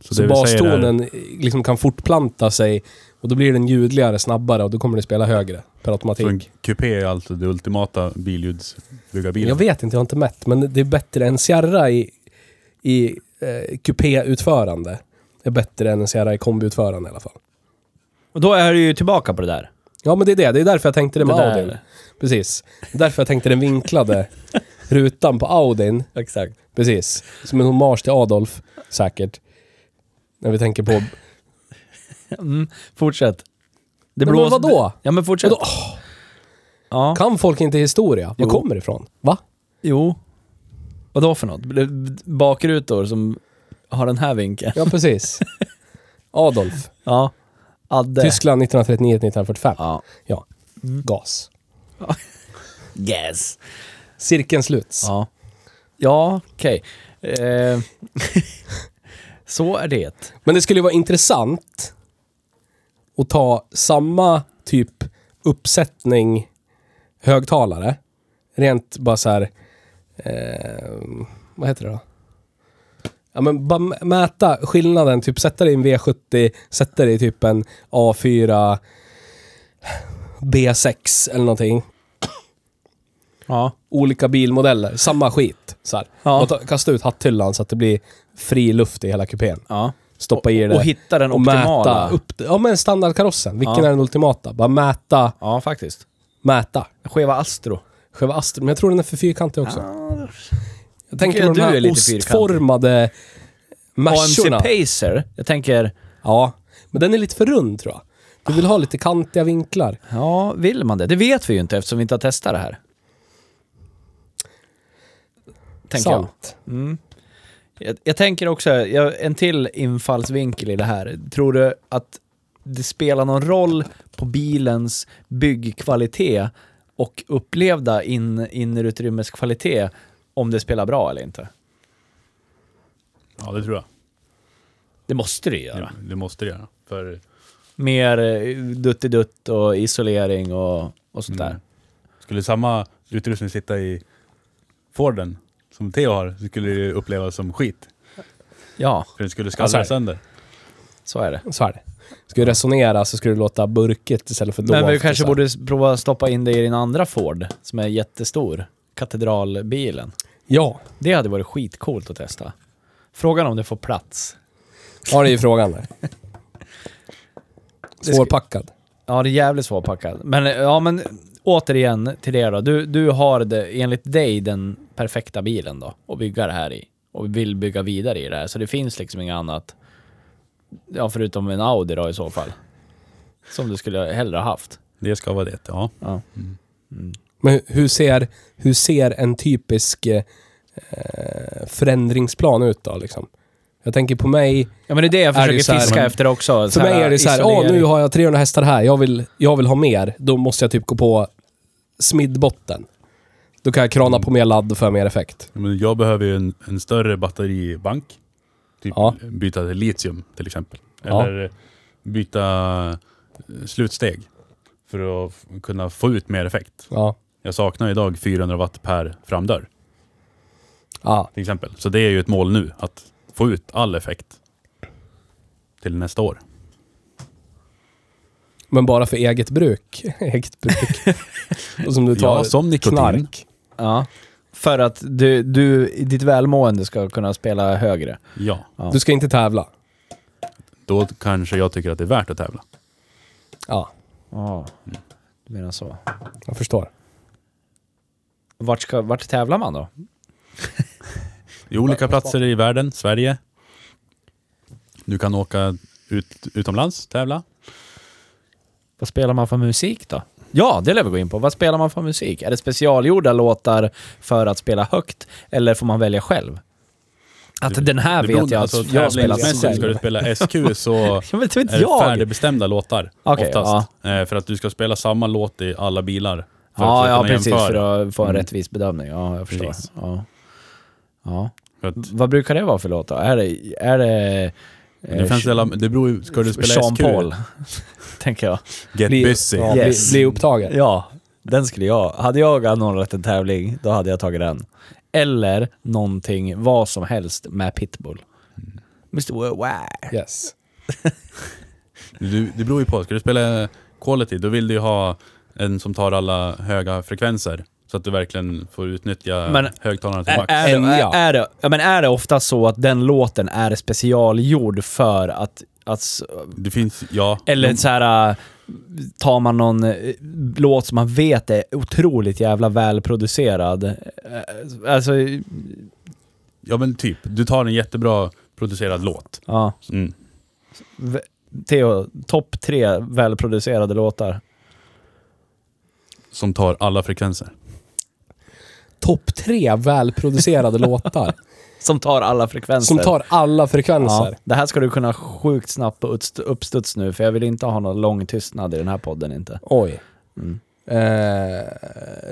Så, vi säger är- bastonen liksom kan fortplanta sig och då blir den ljudligare snabbare och då kommer det spela högre per automatik. Så en kupé är alltså det ultimata billjudsbyggarbilen. Jag vet inte, jag har inte mätt, men det är bättre. En Sierra i, i eh, kupéutförande är bättre än en Sierra i kombiutförande i alla fall. Och då är du ju tillbaka på det där. Ja, men det är det. Det är därför jag tänkte det med Det där. Audin. Precis. Det är därför jag tänkte den vinklade rutan på Audin. Exakt. Precis. Som en hommage till Adolf, säkert. När vi tänker på... Mm, fortsätt. Det Men, men vadå? Ja men fortsätt. Vadå? Ja. Kan folk inte historia? Var Jo. kommer det ifrån? Va? Jo. Vadå för något? Bakrutor som har den här vinkeln? Ja, precis. Adolf. Ja. Adde. Tyskland 1939-1945. Ja. Ja. Gas. Yes. Cirkeln sluts. Ja. Ja, okej. Eh, så är det. Men det skulle vara intressant att ta samma typ uppsättning högtalare. Rent bara så här... Eh, vad heter det då? Ja men bara mä- mäta skillnaden, typ sätta det i en V70, sätta det i typ en A4 B6 eller någonting. Ja. Olika bilmodeller, samma skit. Så. Ja. Och ta, kasta ut hatthyllan så att det blir fri luft i hela kupén. ja. Stoppa i det. Och hitta den och optimala. mäta upp. Ja men standardkarossen. Vilken är den ultimata? Bara mäta, Ja, faktiskt. mäta. Cheva Astro. Själva Astro. Men jag tror den är för fyrkantig också. jag tänker jag på de du är här lite fyrkantig. ostformade AMC Mersorna. Pacer. Jag tänker, Ja, men den är lite för rund tror jag. Du vill ha lite kantiga vinklar. ja, vill man det? Det vet vi ju inte eftersom vi inte har testat det här. Tänker jag. Sant. Mm. Jag, jag tänker också, jag, en till infallsvinkel i det här. Tror du att det spelar någon roll på bilens byggkvalitet och upplevda in, innerutrymeskvalitet om det spelar bra eller inte? Ja, det tror jag. Det måste det göra. Det, det måste det göra. För Mer eh, dutt-i-dutt och isolering och, och sånt där. Mm. skulle samma utrustning sitta i Forden som Theo har, så skulle det upplevas som skit. Ja, För den skulle Ja, skallra det. sönder. så är det. Så är det. Ska du resonera så ska du låta burkigt istället för dovt. Men vi kanske så här. borde prova stoppa in det i din andra Ford, som är jättestor. Katedralbilen. Ja, Det hade varit skitcoolt att testa. Frågan om det får plats. ja det är ju frågan där. Svårpackad. Ja, det är jävligt svårpackat. Men, ja, men återigen till det då. Du, du har det, enligt dig den perfekta bilen då att bygga det här i. Och vill bygga vidare i det här. Så det finns liksom inget annat. Ja, förutom en Audi då i så fall. Som du skulle hellre ha haft. Det ska vara det, ja. Ja. Men hur ser, hur ser en typisk eh, förändringsplan ut då liksom? Jag tänker på mig, Ja men det är det jag det försöker så här- fiska men- efter också. för mig är det så här, åh nu har jag 300 hästar här, jag vill, jag vill ha mer. Då måste jag typ gå på smidbotten. Då kan jag krana på mer ladd och få mer effekt. Men jag behöver ju en, en större batteribank. Typ Ja. byta till litium till exempel. Ja. Eller byta eh, slutsteg. För att kunna få ut mer effekt. Ja. Jag saknar idag 400 watt per framdörr Ja. till exempel. Så det är ju ett mål nu, att få ut all effekt till nästa år. Men bara för eget bruk. eget bruk. och som du tar Ja, som nikotin. knark. Ja. För att du, du, ditt välmående ska kunna spela högre. Ja, Ja. Du ska inte tävla. då kanske jag tycker att det är värt att tävla. Ja, Ja, du menar så. jag förstår. Vart, ska, vart tävlar man då? I olika platser i världen, Sverige. Du kan åka ut, utomlands, tävla. Vad spelar man för musik då? Ja, det lär vi gå in på. Vad spelar man för musik? Är det specialgjorda låtar för att spela högt? Eller får man välja själv? Att den här Det beror- vet jag alltså, att jag spelar tävlingsmässigt ska du spela SQ så Jag vet inte är det färdigbestämda låtar. Okej, oftast. Eh, för att du ska spela samma låt i alla bilar. För Ja, att ja precis. jämföra. För att få en Mm. rättvis bedömning. Ja, jag förstår. Ja. ja. Att, Vad brukar det vara för låt då? Är det... Är det det, finns ställa, det beror ju, ska du spela Sean SQ? Paul, tänker jag. Get Bli, busy. ja, Yes. bli, bli upptagen. Ja, den skulle jag... Hade jag anordnat en tävling, då hade jag tagit den. Eller någonting, vad som helst med Pitbull. Mr Worldwide. Yes. Du, det beror ju på. Ska du spela quality, då vill du ju ha en som tar alla höga frekvenser. Så att du verkligen får utnyttja Men- högtalarna till Är, max. är, det, är, det, ja, men är det ofta så att den låten är specialgjord för att... att s- Det finns, ja. eller så här... äh, Tar man någon äh, låt som man vet är otroligt jävla välproducerad. äh, Alltså, Ja men typ, du tar en jättebra producerad låt. ja. Mm. Theo, topp tre välproducerade låtar. Som tar alla frekvenser. Topp tre välproducerade låtar. Som tar alla frekvenser. Som tar alla ja, frekvenser. Det här ska du kunna sjukt snabbt på uppst- uppstuds nu, för jag vill inte ha någon lång tystnad i den här podden inte. Oj. Mm. Eh,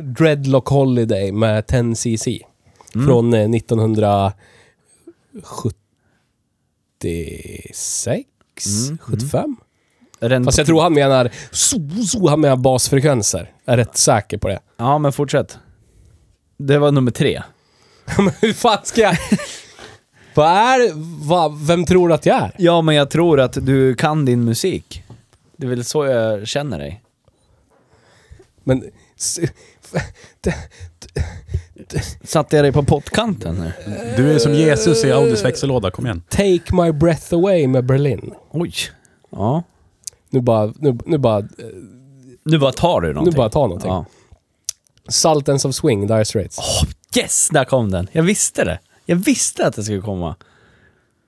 Dreadlock Holiday med 10cc. Mm. Från eh, 1976? Mm, 75? Är den Fast jag tror han menar... So, so, han menar basfrekvenser. Jag är rätt säker på det. Ja, men fortsätt. Det var nummer tre. Men hur fan ska jag... Vad är... Vad, vem tror du att jag är? Ja, men jag tror att du kan din musik. Det är väl så jag känner dig. Men... s- Satte jag dig på pottkanten nu? Du är som Jesus i Audis växellåda, kom igen. Take my breath away med Berlin. Oj. Ja. Nu bara... Nu, nu bara... Nu bara tar du Nu någonting. bara ta någonting. Ja. Sultans of Swing, Dire Straits. Yes, där kom den. Jag visste det. Jag visste att det skulle komma.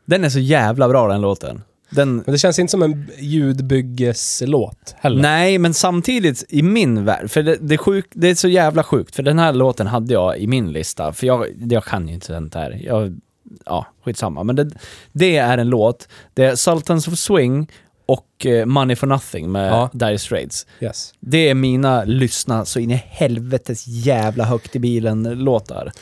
Den är så jävla bra den låten. Den... Men det känns inte som en ljudbyggeslåt heller. Nej, men samtidigt i min värld, för det, det, är sjuk, det är så jävla sjukt, för den här låten hade jag i min lista, för jag, jag kan ju inte sånt här. Jag, ja, skitsamma. Men det, det är en låt, det är Sultans of Swing och eh, Money for Nothing med Ja. Dire Straits. Yes. Det är mina lyssna så in i helvetes jävla högt i bilen-låtar.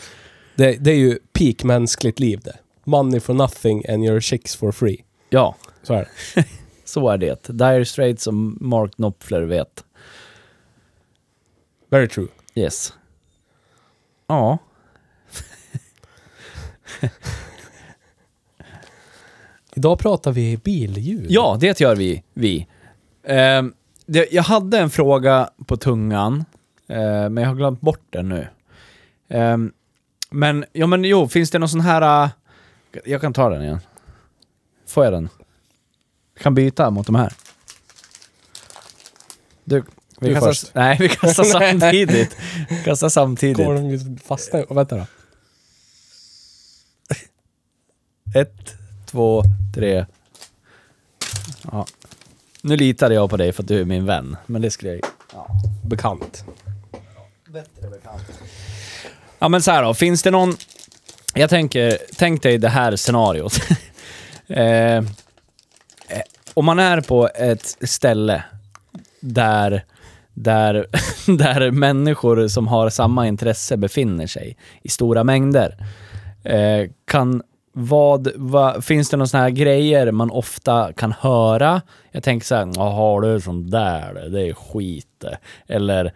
Det, det är ju peak mänskligt liv det. Money for nothing and your chicks for free. Ja, Så är det. så är det. Dire Straits och Mark Knopfler vet. Very true. Yes. Ja. Idag pratar vi billjud. Ja, det gör vi. vi. Ehm, det, jag hade en fråga på tungan, eh, men jag har glömt bort den nu. Ehm, men, ja men jo, finns det någon sån här... eh, jag kan ta den igen. Får jag den? Jag kan byta mot de här. Du, Vi Du kastar, först. Nej, vi kastar samtidigt. kastar samtidigt. Kommer de fastna? Och vänta då. Ett, två, tre. Ja. Nu litade jag på dig för att du är min vän, men det skulle jag Bekant. Ja men så här då, finns det någon... Jag tänker, tänk dig det här scenariot. eh, eh, om man är på ett ställe där, där, där människor som har samma intresse befinner sig i stora mängder. Eh, kan vad, vad, finns det några såna här grejer man ofta kan höra? Jag tänker så här, jaha du är sån där, det är skit det." Eller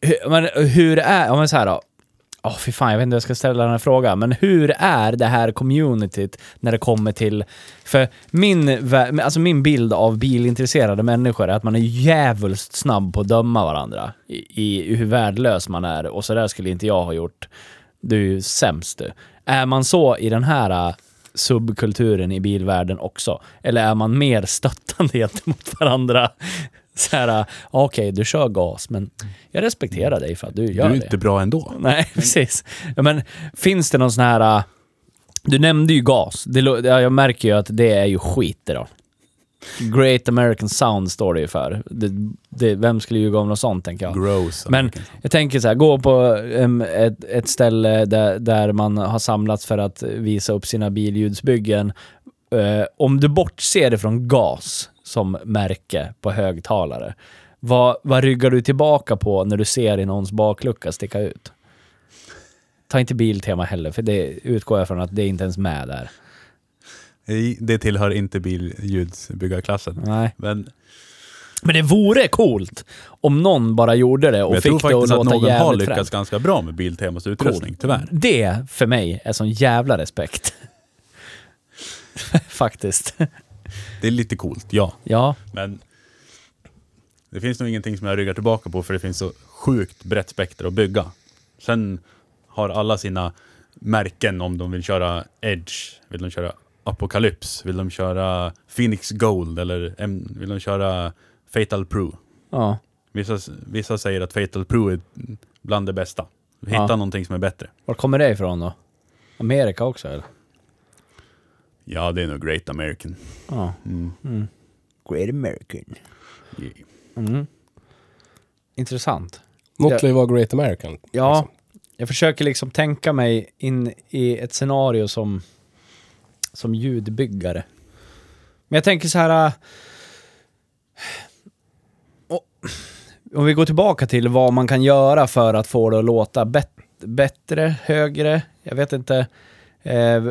hur, men hur är, ja men så här då. Åh fy fan, jag vet inte hur jag ska ställa den här frågan. Men hur är det här communityt när det kommer till... För min, alltså min bild av bilintresserade människor är att man är djävulskt snabb på att döma varandra. I, i hur värdelös man är. Och så där skulle inte jag ha gjort. Du är ju sämst du. Är man så i den här äh, subkulturen i bilvärlden också? Eller är man mer stöttande gentemot varandra? Så här, äh, okej du kör gas, men jag respekterar dig för att du Du gör är det. inte bra ändå. Nej, precis. Men finns det någon sån här... äh, Du nämnde ju gas. Det, jag märker ju att det är ju skit det då. Great American Sound står det ju för. Det, det, vem skulle ljuga om något sånt, tänker jag. Gross. Men jag tänker så här, gå på em, ett, ett ställe där, där man har samlats för att visa upp sina billjudsbyggen. Eh, om du bortser ifrån gas som märke på högtalare, vad, vad ryggar du tillbaka på när du ser i någons baklucka sticka ut? Ta inte Biltema heller, för det utgår jag från att det är inte ens med där. Det tillhör inte billjudsbyggarklassen. Nej. Men Men det vore coolt om någon bara gjorde det och jag tror fick det att faktiskt att låta någon har jävligt lyckats fränt. ganska bra med Biltemas utrustning, tyvärr. Det för mig är sån jävla respekt. Faktiskt. Det är lite coolt, ja. Ja. Men det finns nog ingenting som jag ryggar tillbaka på för det finns så sjukt brett spektra att bygga. Sen har alla sina märken om de vill köra Edge, vill de köra Apocalypse, vill de köra Phoenix Gold eller em, vill de köra Fatal Pro. Ja. Vissa, vissa säger att Fatal Pro är bland det bästa. Hitta Ja. någonting som är bättre. Var kommer det ifrån då? Amerika också eller? Ja, det är nog Great American. Ja. Mm. Great American. Yeah. Mm. Intressant. Något lär vara Great American. Ja, liksom. jag försöker liksom tänka mig in i ett scenario som, som ljudbyggare. Men jag tänker så här... äh, och- Om vi går tillbaka till vad man kan göra för att få det att låta bet- bättre, högre, jag vet inte. Eh,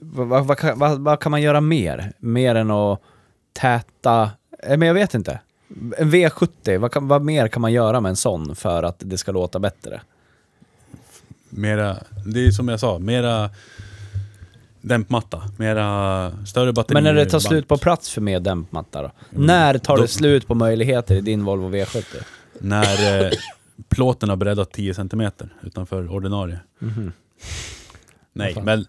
vad, vad, vad, kan- vad, vad kan man göra mer? Mer än att täta... Eh, men jag vet inte. En V70, vad, kan, vad mer kan man göra med en sån för att det ska låta bättre? Mera, det är som jag sa, mera dämpmatta, mera större batteri. Men när det tar slut på plats för mer dämpmatta då? Mm. När tar det slut på möjligheter i din Volvo V70? När eh, plåten har breddat 10 cm utanför ordinarie. Mhm. Nej, men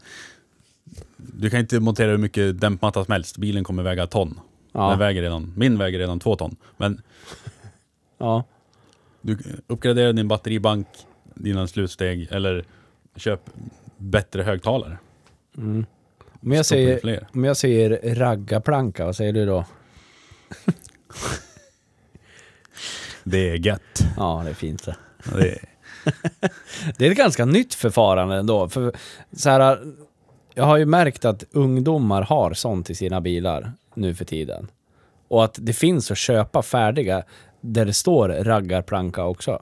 du kan inte montera hur mycket dämpmatta som helst. Bilen kommer väga ton. Ja. Den väger redan, min väger redan två ton. Men Ja. du uppgraderar din batteribank, dina slutsteg eller köp bättre högtalare. Mm. Om, jag säger, om jag säger raggarplanka, vad säger du då? Det är gött. Ja, det är fint det. Det är, Det är ett ganska nytt förfarande ändå. För så här, jag har ju märkt att ungdomar har sånt i sina bilar nu för tiden. Och att det finns att köpa färdiga där det står raggarplanka också.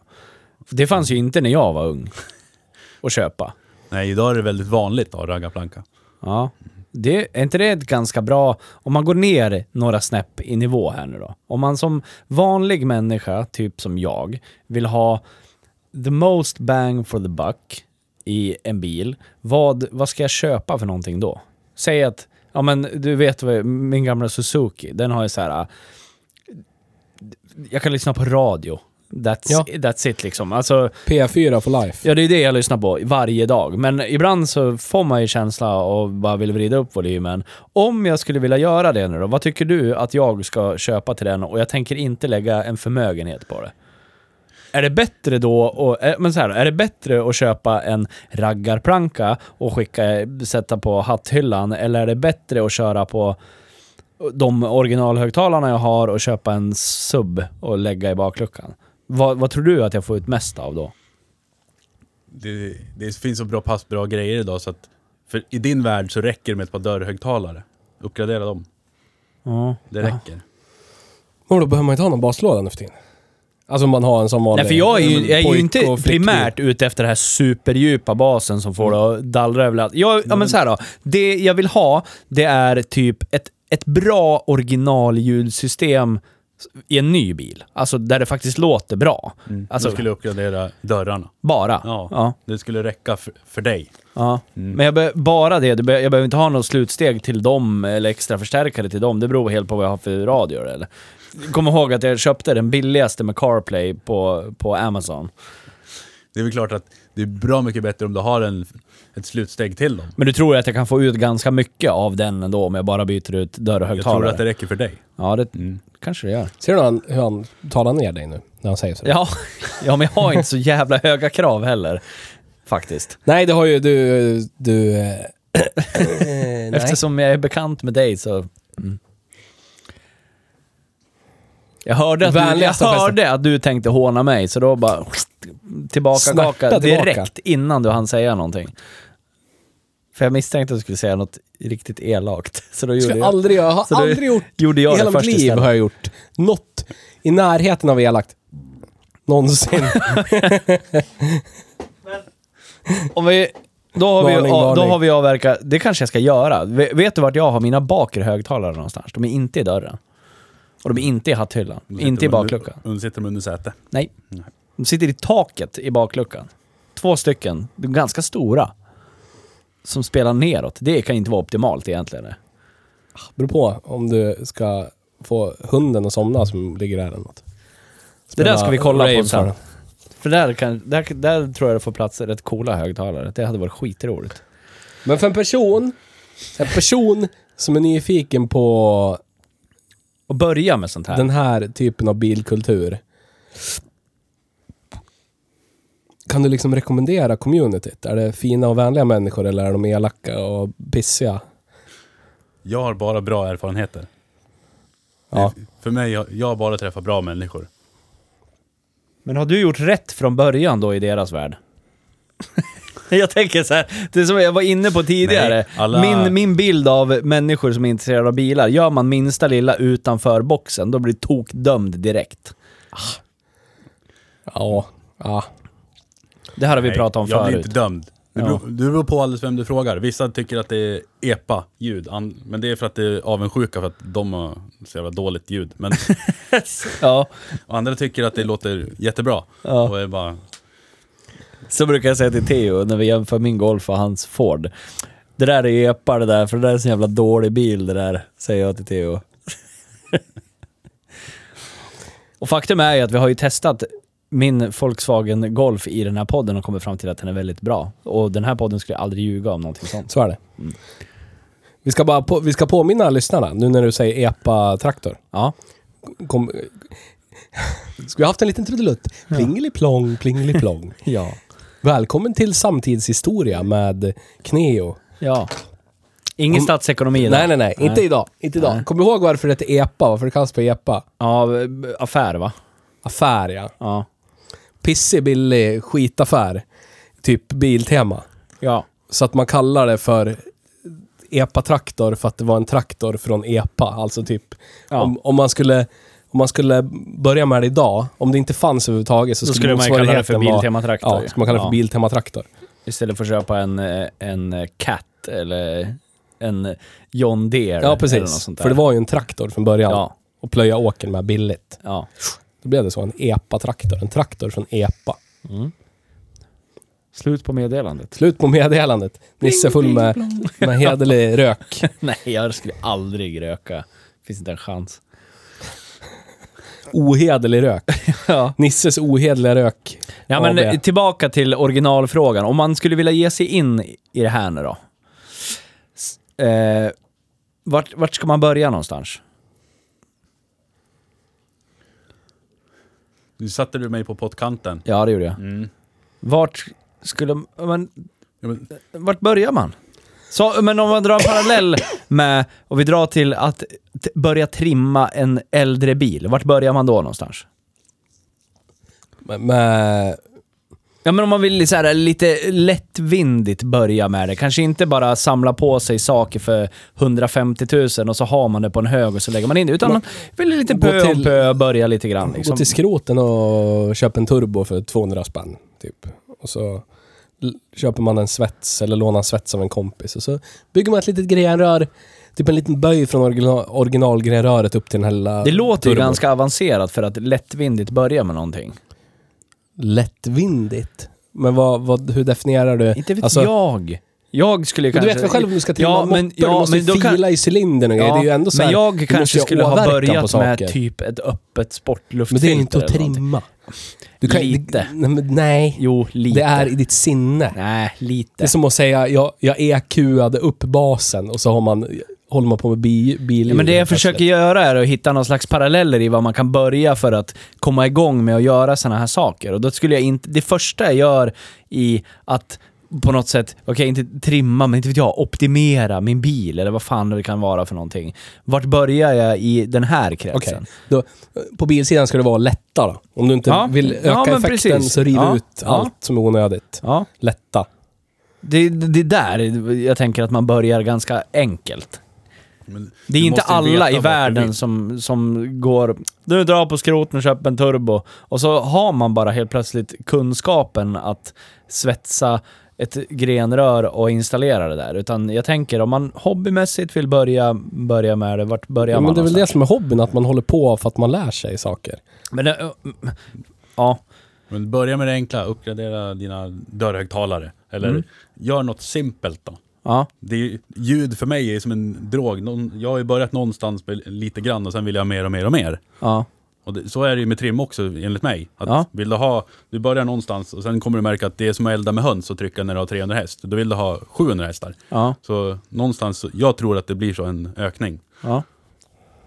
Det fanns ju inte när jag var ung. Att köpa nej, idag är det väldigt vanligt att ha raggarplanka. Ja. Det, är inte det ett ganska bra... Om man går ner några snäpp i nivå här nu då. Om man som vanlig människa, typ som jag, vill ha the most bang for the buck i en bil. Vad, vad ska jag köpa för någonting då? Säg att, ja men du vet vad, min gamla Suzuki, den har ju så här. Ah, jag kan lyssna på radio. That's, Ja. that's it liksom. Alltså, P4 for life. ja, det är det jag lyssnar på varje dag. Men ibland så får man ju känsla att bara vill vrida upp volymen. Om jag skulle vilja göra det nu då, vad tycker du att jag ska köpa till den? Och jag tänker inte lägga en förmögenhet på det. Är det bättre då, och, eh, men så här, är det bättre att köpa en raggarplanka och skicka, sätta på hatthyllan? Eller är det bättre att köra på de originalhögtalarna jag har och köpa en sub och lägga i bakluckan? Vad, vad tror du att jag får ut mest av då? Det, det finns så bra pass bra grejer idag så att för i din värld så räcker det med ett par dörrhögtalare. Uppgradera dem. Ja. Det räcker. Men då behöver man inte ha någon baslåda nu för tiden. Alltså om man har en sån vanlig... Nej, för jag är ju, mm, jag är ju inte primärt ute efter den här superdjupa basen som får det att dallra överallt. Jag, ja men så här då. Det jag vill ha, det är typ ett, ett bra originalljudsystem i en ny bil. Alltså där det faktiskt låter bra. Mm. Alltså, du skulle uppgradera dörrarna. bara. Ja, ja. Det skulle räcka för, för dig. Ja. Men jag be, bara det, jag behöver inte ha något slutsteg till dem eller extra förstärkare till dem. Det beror helt på vad jag har för radio eller. Kom ihåg att jag köpte den billigaste med CarPlay på, på Amazon. Det är väl klart att det är bra mycket bättre om du har en, ett slutsteg till dem. Men du tror att jag kan få ut ganska mycket av den ändå om jag bara byter ut Jag tror dörrhögtalare? att det räcker för dig. Ja, det Mm. kanske det gör. Ser du hur han, hur han talar ner dig nu? När han säger så? Ja, ja, men jag har inte så jävla höga krav heller. Faktiskt. Nej, det har ju du... du eh, nej. Eftersom jag är bekant med dig så... Mm. Jag hörde, att du, jag Vänligaste hörde att du tänkte håna mig, så då bara tillbaka Snärta tillbaka. direkt innan du hann säga någonting. För jag misstänkte att du skulle säga något riktigt elakt. Så då gjorde skulle jag, aldrig. Jag har Så du- aldrig gjort... gjorde jag I hela det mitt först liv istället. har jag gjort något i närheten av elakt. Någonsin. Om vi, då, har vi, Varning, då varning. har vi avverkat, det kanske jag ska göra. Ve- Vet du vart jag har mina bakre högtalare någonstans? De är inte i dörren. Och de är inte i hatthyllan. Inte i under- bakluckan. De sitter de under säte. Nej. Nej. De sitter i taket i bakluckan. Två stycken. De är ganska stora. Som spelar neråt. Det kan inte vara optimalt egentligen. Beror på om du ska få hunden att somna som ligger där eller något. Det där ska vi kolla på sen. För där, kan, där, där tror jag det får plats rätt coola högtalare. Det hade varit skitroligt. Men för en person, en person som är nyfiken på Och börja med sånt här. den här typen av bilkultur. Kan du liksom rekommendera communityt? Är det fina och vänliga människor eller är de elaka och pissiga? Jag har bara bra erfarenheter. Ja. För mig, jag, jag har bara träffat bra människor. Men har du gjort rätt från början då i deras värld? jag tänker så här, det som jag var inne på tidigare. Nej, alla- min, min bild av människor som är intresserade av bilar, gör man minsta lilla utanför boxen, då blir tokdömd direkt. Ja. Ja. Det här har vi Nej, pratat om jag blir förut. inte dömd. Det Ja. beror, det beror på alldeles vem du frågar. Vissa tycker att det är epa-ljud. Men det är för att det är avundsjuka för att de har så jävla dåligt ljud. Men Ja, andra tycker att det låter jättebra. Ja. Och är bara, så brukar jag säga till Theo när vi jämför min Golf och hans Ford. Det där är epa det där, för det där är en så jävla dålig bil det där, säger jag till Theo. och faktum är ju att vi har ju testat min Volkswagen Golf i den här podden och kommit fram till att den är väldigt bra. Och den här podden skulle aldrig ljuga om någonting sånt. Så är det. Vi ska bara på, vi ska påminna lyssnarna, nu när du säger EPA-traktor. Ja. Kom, ska vi ha haft en liten trudelutt? Plingeliplong, plingeliplong. Ja. Välkommen till samtidshistoria med Kneo. Ja. Ingen Om- statsekonomi där. Nej, nej, nej. Inte idag. Inte idag. Nej. Kom ihåg varför det heter EPA? Varför det kallas för EPA? Ja, affär va? Affär, ja. Ja. Pissig, billig skitaffär. Typ Biltema. Ja. Så att man kallar det för EPA-traktor för att det var en traktor från EPA. Alltså typ, Ja. om, om, man skulle, om man skulle börja med det idag, om det inte fanns överhuvudtaget så skulle, skulle man kalla det för Biltema-traktor. Ja, ska man kalla det för Ja. Biltema-traktor. Istället för att köpa en, eh, en eh, Cat eller en John Deere. Ja, Eller något precis. sånt där. För det var ju en traktor från början. Ja. Och plöja åkern med billigt. Ja. Då blev det så, en EPA-traktor. En traktor från EPA. Slut på meddelandet. Slut på meddelandet. Nisse full med, med hederlig rök. Nej, jag skulle aldrig röka. Finns inte en chans. Ohederlig rök. Ja. Nisses ohederliga rök. Ja, men AB. tillbaka till originalfrågan. Om man skulle vilja ge sig in i det här nu då. Eh, vart, vart ska man börja någonstans? Nu satte du mig på pottkanten. Ja, det gjorde jag. Mm. Vart skulle... Men, Ja, men, vart börjar man? Så, men om man drar en parallell med, och vi drar till att börja trimma en äldre bil. Vart börjar man då någonstans? Med, med, Ja men om man vill så här, lite lättvindigt börja med det. Kanske inte bara samla på sig saker för 150 000 och så har man det på en hög och så lägger man in det. Utan man vill lite Gå pö om pö börja lite grann. Gå Liksom. till skroten och köpa en turbo för 200 spänn, typ. Och så köper man en svets, eller lånar en svets av en kompis. Och så bygger man ett litet grenrör, typ en liten böj från original, originalgrenröret upp till den här lilla Det låter ju turbon. ganska avancerat för att lättvindigt börja med någonting. lättvindigt. Men vad, vad, hur definierar du? Inte vet Alltså, jag. Jag skulle men Du kanske... vet väl själv om du ska trimma Ja, ja, men- ja, du måste men då kan- fila i cylindern och grejer. Det är ju ändå så men här, jag du kanske ju skulle ha åverkan på börjat med saker. typ ett öppet Men sportluftfilter. det är inte att eller någonting. trimma. Du kan, Lite. Nej, men nej. Jo, lite. det är i ditt sinne. Nej, lite. Det är som att säga, jag, jag EQade upp basen och så har man, håller man på med bi, bil. Ja, men det jag försöker göra är att hitta någon slags paralleller i vad man kan börja för att komma igång med att göra såna här saker. Och då skulle jag inte... Det första jag gör i att på något sätt, okej inte trimma, men inte vet jag, optimera min bil eller vad fan det kan vara för någonting. Vart börjar jag i den här kretsen? då, på bilsidan ska det vara lätta då. Om du inte Ja. vill öka Ja, effekten precis. så riv Ja. ut Ja. allt som är onödigt. Ja, Lätta. det, det är där jag tänker att man börjar ganska enkelt. men Det är inte alla i världen som, som går... Du drar på skroten och köper en turbo. Och så har man bara helt plötsligt kunskapen att svetsa ett grenrör och installera det där. Utan jag tänker om man hobbymässigt vill börja, börja med det, vart börjar Ja, man men det är väl det som är hobbyn, att man håller på för att man lär sig saker. Men det, ja, Men börja med det enkla, uppgradera dina dörrhögtalare. Eller Mm. gör något simpelt då. ja, Det är, ljud för mig är som en drog. Jag har ju börjat någonstans med lite grann och sen vill jag mer och mer och mer. ja. Och det, så är det ju med trim också enligt mig. Att Ja. vill du, ha, du börjar någonstans och sen kommer du märka att det är som att elda med höns och trycka när du har 300 häst. Då vill du ha 700 hästar. Ja, Så någonstans, jag tror att det blir så en ökning. ja.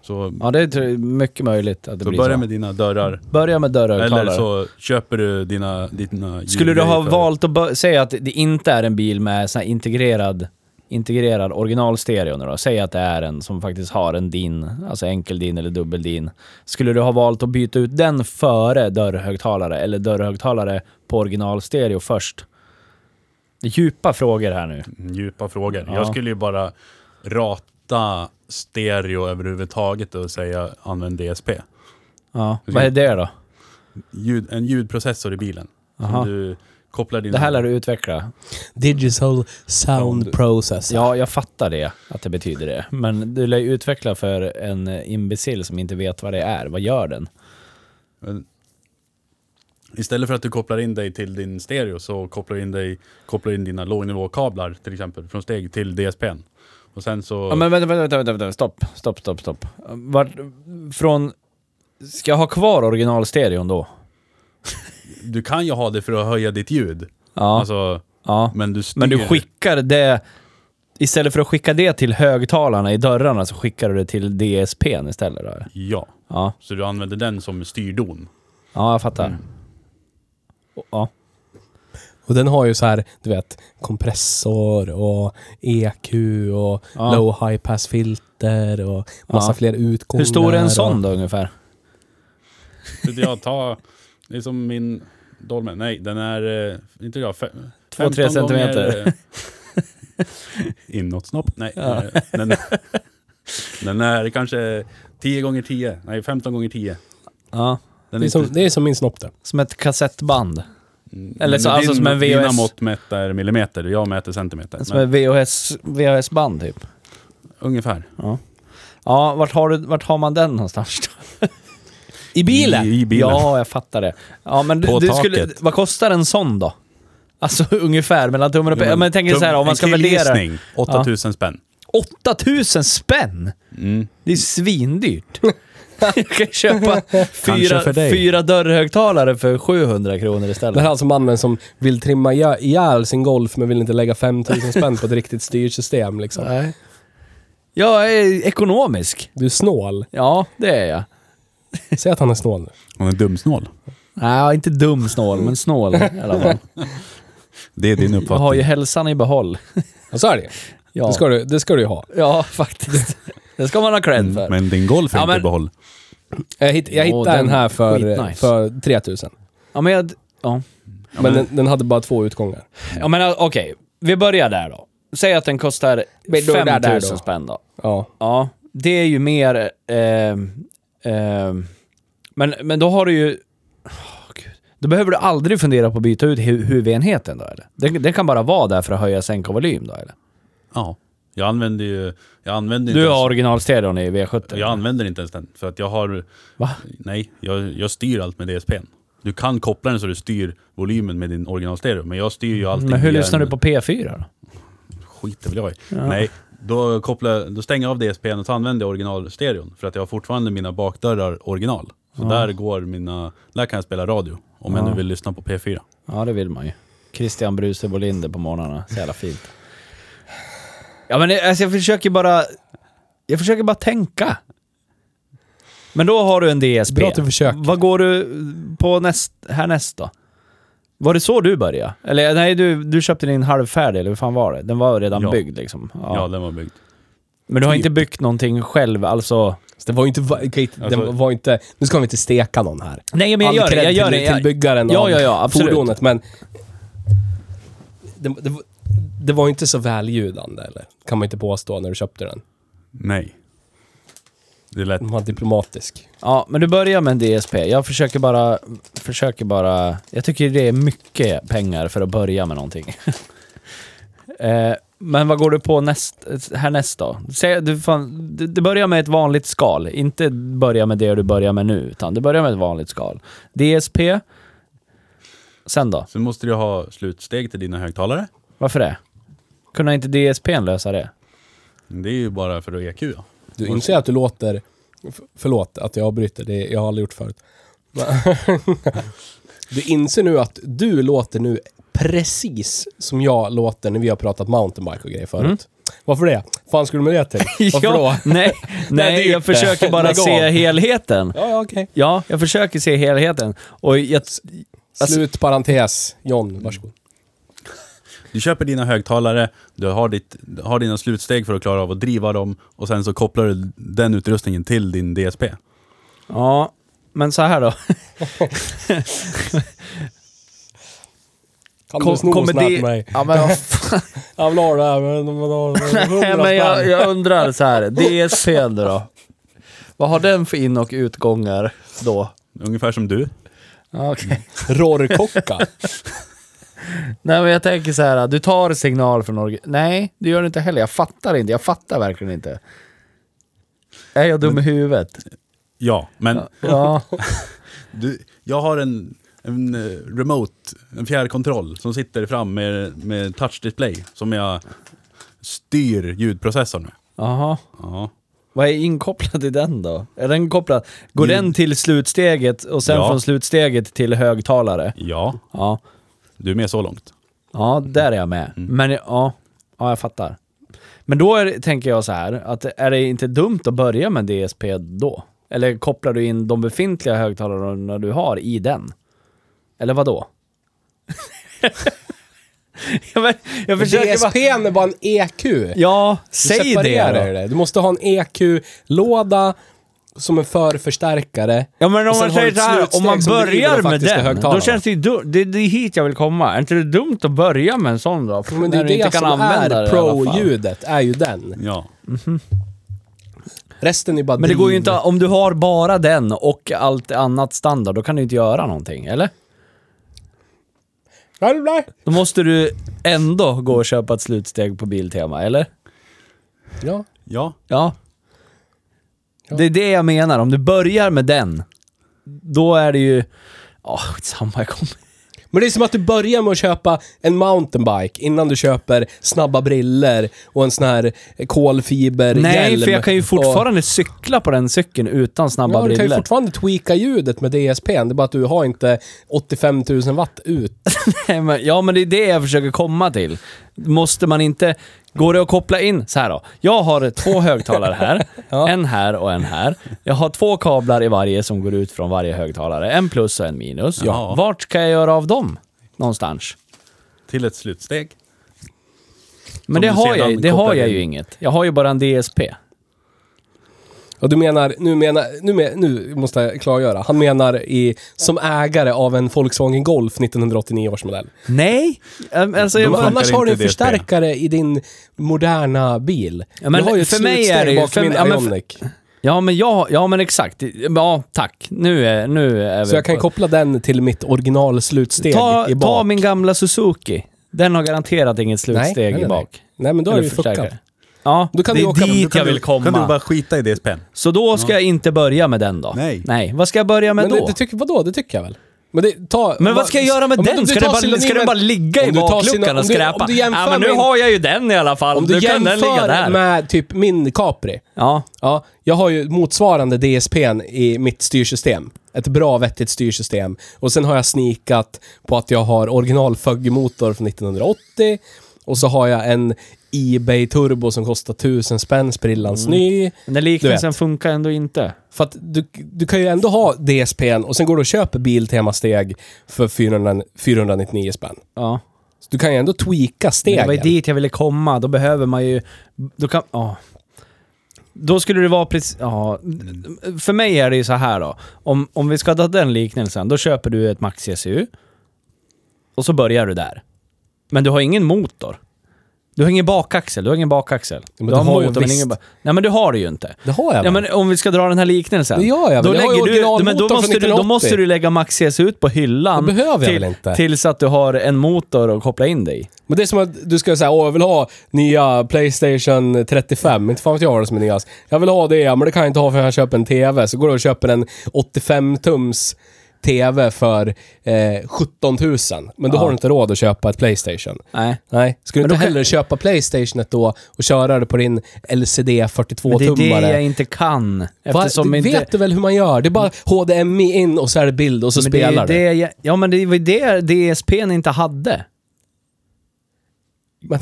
Så, ja det är mycket möjligt att det så blir börja så. med dina dörrar. Börja med dörrhögtalare. Eller så köper du dina, dina Skulle du ha för- valt att säga att det inte är en bil med sån integrerad, integrerad originalstereo nu då? Säg att det är en som faktiskt har en DIN, alltså enkel DIN eller dubbel DIN. Skulle du ha valt att byta ut den före dörrhögtalare eller dörrhögtalare på originalstereo först? Djupa frågor här nu. Djupa frågor. Ja. Jag skulle ju bara rata stereo överhuvudtaget och säga använd DSP. Ja, vad är det då? Ljud, en ljudprocessor i bilen. Aha. Som du kopplar dina... Det här lär du utveckla. Digital sound Sound. processor. Ja, jag fattar det, att det betyder det. Men du lär ju utveckla för en imbecill som inte vet vad det är. Vad gör den? Men Istället för att du kopplar in dig till din stereo så kopplar du in, dig, kopplar in dina lågnivåkablar till exempel från steg till DSPn. Och sen så... Ja, men vänta, vänta, vänta, vänta, stopp, stopp, stopp, stopp. Vart, från... Ska jag ha kvar originalstereon då? Du kan ju ha det för att höja ditt ljud. Ja, Alltså, ja. men du styr... Men du skickar det... Istället för att skicka det till högtalarna i dörrarna så skickar du det till DSPn istället då? Ja, Ja, så du använder den som styrdon. ja jag fattar. Mm. Ja. Och den har ju så här, du vet, kompressor och EQ och Ja. low high pass filter och massa Ja. fler utgångar. Hur stor är en sån och... då ungefär? Jag, ta... Det är som min Dolmen. Nej, den är... eh, Inte jag. Fe, Två, tre 15 centimeter. gånger, eh, Inåtsnopp? Nej. Ja. eh, Den, den är kanske 10 gånger 10 Nej, 15 gånger 10 Ja, Den Det är, som, det är som min snopp där. som ett kassettband. Mm, eller så- alltså din, som en Dina VHS. mått mäter millimeter, jag mäter centimeter. Som ett VHS, VHS-band typ. ungefär. Ja. Ja, vart har, du, vart har man den någonstans då? I bilen? I, i bilen. Ja, jag fattar det. Ja, men du, På du skulle, taket. vad kostar en sån då? Alltså ungefär mellan tummen och Ja, ja, men jag tänker tum- så här, om man en ska värdera... killgissning, 8000 spänn. 8000 spänn! Mm. Det är svindyrt. Jag kan köpa fyra, för dig. fyra dörrhögtalare för 700 kronor istället. Det här är alltså mannen som vill trimma ihjäl sin Golf men vill inte lägga 5000 spänn på ett riktigt styrsystem liksom. Nej. Jag är ekonomisk. Du är snål. Ja, det är jag. Säg att han är snål nu. Hon är dumsnål. Nej, inte dum snål, men snål i alla fall. Det är din Jag har ju uppfattning. hälsan i behåll. Och så är det Ja, det, ska du, det ska du ju ha. ja faktiskt. Det ska man ha cred för. Men din golf är Ja, inte men- i behåll. Jag, hitt, jag hittade den den här för, skitnice. för 3000. Ja, men jag... Ja. Men den, den hade bara två utgångar. Ja men okej, vi börjar där då. Säg att den kostar Men då är det där 5000 då. spänn då. Ja. Ja, det är ju mer... Eh, eh, men, men då har du ju... Gud. Då behöver du aldrig fundera på att byta ut hu- huvudenheten då eller? Den, den kan bara vara där för att höja sänka volym då eller? Ja. Jag använder ju... Jag använder Du inte har ens, originalstereon i V70? Jag använder inte ens den. För att jag har... Va? Nej, jag, jag styr allt med DSPn. Du kan koppla den så du styr volymen med din originalstereo. Men jag styr ju allting Men hur lyssnar en- du på P4 då? Skiter väl jag i. Nej, då, kopplar, då stänger jag av DSPn och så använder jag originalstereon. För att jag har fortfarande mina bakdörrar original. Så där går mina... Där kan jag spela radio. Om jag Ja. nu vill lyssna på P4. Ja, det vill man ju. Christian Bruse Bolinder på morgnarna. Så jävla fint. Ja, men alltså, jag försöker bara... Jag försöker bara tänka. Men då har du en DSP. Bra att du försöker. Vad går du på näst, härnäst då? Var det så du började? Eller nej, du, du köpte din halvfärdig, eller hur fan var det? Den var redan Ja. byggd liksom. Ja. Ja, den var byggd. men du har typ. inte byggt någonting själv, alltså? Så det var ju inte... va- okej, Alltså- det var inte... Nu ska vi inte steka någon här. Nej, men jag All gör det. cred Jag gör till, det. Jag, till byggaren Ja, av ja, ja, absolut. fordonet, men... Det, det, var- det var ju inte så välljudande, eller? Kan man inte påstå när du köpte den. Nej. Det. Den var diplomatisk. Ja, men du börjar med en DSP. Jag försöker bara, försöker bara... Jag tycker det är mycket pengar för att börja med någonting. eh, men vad går du på näst, härnäst då? Säg, du, fan, du, du börjar med ett vanligt skal. Inte börja med det du börjar med nu, utan du börjar med ett vanligt skal. DSP. Sen då? Sen måste du ha slutsteg till dina högtalare. Varför det? Kunde inte DSPn lösa det? Det är ju bara för att EQ ja. Du inser att du låter... Förlåt att jag avbryter, det jag har aldrig gjort förut. du inser nu att du låter nu precis som jag låter när vi har pratat mountainbike och grejer förut. Mm. Varför det? fan skulle du med det till? Varför då? ja, nej, nej, dyrt jag försöker bara se helheten. Ja, ja, okej. Ja, jag försöker se helheten. Och jag, Alltså- Slut parentes. John, varsågod. Du köper dina högtalare, du har, ditt, har dina slutsteg för att klara av att driva dem och sen så kopplar du den utrustningen till din DSP. Ja, men så här då. Kan Kom- du sno kommer snart det- mig? Ja, men vad fan. Jag vill ha det här, men? Nej, men jag, jag undrar så här. DSP då? Vad har den för in och utgångar då? Ungefär som du. Ja, okej. Rorkocka. Nej, men jag tänker så här. Du tar signal från organ... Nej, det gör du inte heller. Jag fattar inte. Jag fattar verkligen inte. Är jag dum i huvudet? Ja, men Ja. du, jag har en, en eh, remote, en fjärrkontroll som sitter fram med, med touch display som jag styr ljudprocessorn med. Jaha. Ja. Vad är inkopplat i den då? Är den kopplad? Går Ljud. den till slutsteget och sen Ja. från slutsteget till högtalare? ja, Ja. Du är med så långt. Ja, där är jag med. Men ja, ja, jag fattar. Men då är, tänker jag så här, att är det inte dumt att börja med DSP då? Eller kopplar du in de befintliga högtalarna du har i den? Eller vad då? jag, jag försöker bara... DSP är bara en EQ. Ja, Du säg det då. det. Du måste ha en EQ-låda som en förförstärkare. Ja men om man säger så här, om man börjar med den, då känns det ju dumt. Det, det är hit jag vill komma. Är inte det dumt att börja med en sån då? Men det är det kan som använda är pro-ljudet, är ju den. Ja. Resten är bara Men det går ju inte, om du har bara den och allt annat standard, då kan du inte göra någonting, eller? Nej, nej. Då måste du ändå gå och köpa ett slutsteg på Biltema, eller? Ja. Ja, Ja. Ja. Det är det jag menar, om du börjar med den, då är det ju... Ja, skitsamma, jag kommer... Men det är som att du börjar med att köpa en mountainbike innan du köper snabba briller och en sån här kolfiberhjälm. Nej, för jag kan ju och- fortfarande cykla på den cykeln utan snabba Ja, du kan ju fortfarande tweaka ljudet med DSP. Det är bara att du har inte 85 000 watt ut. Nej, men- Ja, men det är det jag försöker komma till. Måste man inte... Går det att koppla in så här då? Jag har två högtalare här, Ja. en här och en här. Jag har två kablar i varje som går ut från varje högtalare. En plus och en minus. Ja. Vart ska jag göra av dem? Någonstans. Till ett slutsteg. Men Som det har, jag, det har jag in. ju inget. Jag har ju bara en DSP. Och du menar, nu menar, nu, men, nu måste jag klargöra. Han menar i, som ägare av en Volkswagen Golf 1989 års modell. Nej! Alltså, jag annars har du en förstärkare i din moderna bil. Ja, men du har ju ett för mig slutsteg är det ju- bakom för- min ja, men för- Ioniq. ja, men jag, ja, men exakt. Ja, tack. Nu är, nu är Så vi jag kan på- koppla den till mitt original slutsteg ta, i bak. ta min gamla Suzuki. Den har garanterat inget slutsteg nej, nej, i bak. Nej men då är Eller det ju fuckat. förstärkare. Ja, Då kan det du är åka- dit jag du- vill komma. Kan du bara skita i DSPn? Så då ska jag inte börja med den då? Nej. Nej. Vad ska jag börja med Men då? det, det tycker, vadå? Det tycker jag väl? Men, det, ta, men vad ska jag göra med Om du- om den? du Ska, den bara, ska synonymen- den bara ligga i om du bakluckan syno- om och du- skräpa? om du jämför ja, men nu med- har jag ju den i alla fall. Om du Då kan den ligga jämför där. med typ min Capri. Ja. Ja, jag har ju motsvarande DSPn i mitt styrsystem. Ett bra vettigt styrsystem. Och sen har jag snikat på att jag har original Fugge-motor från 1980. Och så har jag en Ebay Turbo som kostar 1000 spänn, sprillans Mm. ny. Men den liknelsen funkar ändå inte. För att du, du kan ju ändå ha DSPn och sen går du och köper Biltema-steg för 400, 499 spänn. Ja. Så du kan ju ändå tweaka Men stegen. det var ju dit jag ville komma. Då behöver man ju... Då kan... Ja. Då skulle det vara precis... Ja. För mig är det ju så här då. Om, om vi ska ta den liknelsen, då köper du ett Maxi SU. Och så börjar du där. Men du har ingen motor. Du har ingen bakaxel, du har ingen bakaxel. men du har har motor men ingen ba- Nej men du har det ju inte. Det har jag Ja, men om vi ska dra den här liknelsen. Det gör jag då väl? Jag har du, men då måste, du, då 1980. måste du lägga Maxi SU ut på hyllan. Det behöver jag till, väl inte? Tills att du har en motor att koppla in dig i. Men det är som att du ska säga åh jag vill ha nya Playstation 35. Inte fan vet jag vad det som är nyast. Jag vill ha det, men det kan jag inte ha för jag köper en TV. Så går du och köper en 85-tums TV för eh, 17 000. Men då Ja. har du inte råd att köpa ett Playstation. Nej. Nej, ska du inte då kan- hellre köpa Playstationet då och köra det på din LCD Men det är 42-tummare? det jag inte kan. Eftersom inte... vet du väl hur man gör? Det är bara HDMI in och så är det bild och så men spelar det. det. jag- Ja men det var ju det DSPn inte hade. Men,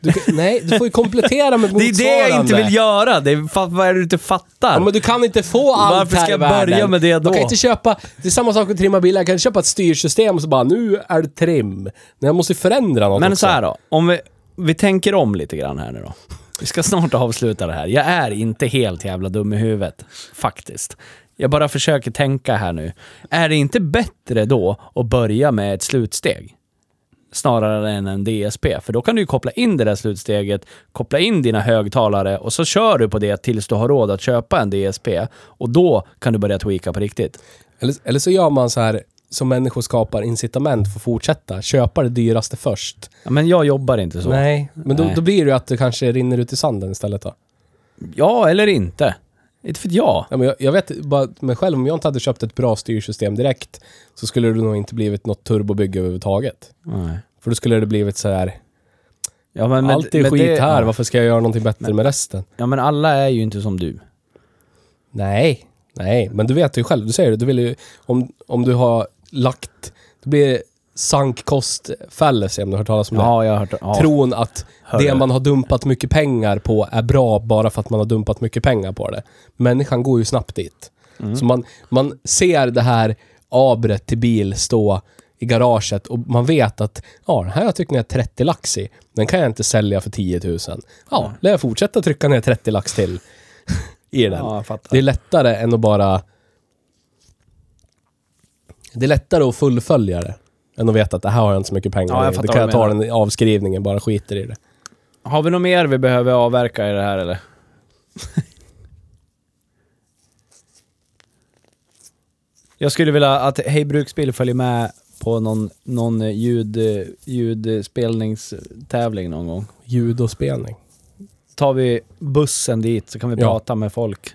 du, nej, du får ju komplettera med Det motsvarande. är det jag inte vill göra. Det är, vad är det du inte fattar? Ja, men du kan inte få allt Varför ska här jag världen. börja med det då? Man kan inte köpa... Det är samma sak med trimma bilar. Jag kan inte köpa ett styrsystem och så bara nu är det trim. Nej, jag måste ju förändra något Men också. så här då, om vi, vi tänker om lite grann här nu då. Vi ska snart avsluta det här. Jag är inte helt jävla dum i huvudet, faktiskt. Jag bara försöker tänka här nu. Är det inte bättre då att börja med ett slutsteg? Snarare än en DSP. För då kan du ju koppla in det där slutsteget, koppla in dina högtalare och så kör du på det tills du har råd att köpa en DSP. Och då kan du börja tweaka på riktigt. Eller, eller så gör man så här som människor skapar incitament för att fortsätta. Köpa det dyraste först. Ja, men jag jobbar inte så. Nej, men då, Nej. då blir det ju att det kanske rinner ut i sanden istället då. Ja, eller inte. Inte för jag. Ja, men jag, jag vet bara mig själv, om jag inte hade köpt ett bra styrsystem direkt så skulle det nog inte blivit något turbobygge överhuvudtaget. Nej. För då skulle det blivit så här. Ja, men, men- allt är men skit det- här, ja. varför ska jag göra någonting bättre med resten? Ja, men alla är ju inte som du. Nej, nej, men du vet ju själv, du säger det, du vill ju, om, om du har lagt, det blir sunk cost fallacy om du har hört talas om det. Ja, jag har hört ja. Tron att Hörde. det man har dumpat mycket pengar på är bra bara för att man har dumpat mycket pengar på det. Människan går ju snabbt dit. Mm. Så man, man ser det här abret till bil stå i garaget och man vet att ja, den här jag tryckt ner 30 lax i. Den kan jag inte sälja för 10 000. Ja, lär jag fortsätta trycka ner 30 lax till i den. Ja. Det är lättare än att bara... Det är lättare att fullfölja det. Än att veta att det här har jag inte så mycket pengar Ja, jag i. fattar Det kan jag ta den avskrivningen, bara skiter i det. Har vi något mer vi behöver avverka i det här eller? jag skulle vilja att Hej Bruksbil följer med på någon, någon ljud, ljudspelningstävling någon gång. Ljud och spelning. Tar vi bussen dit så kan vi Ja. prata med folk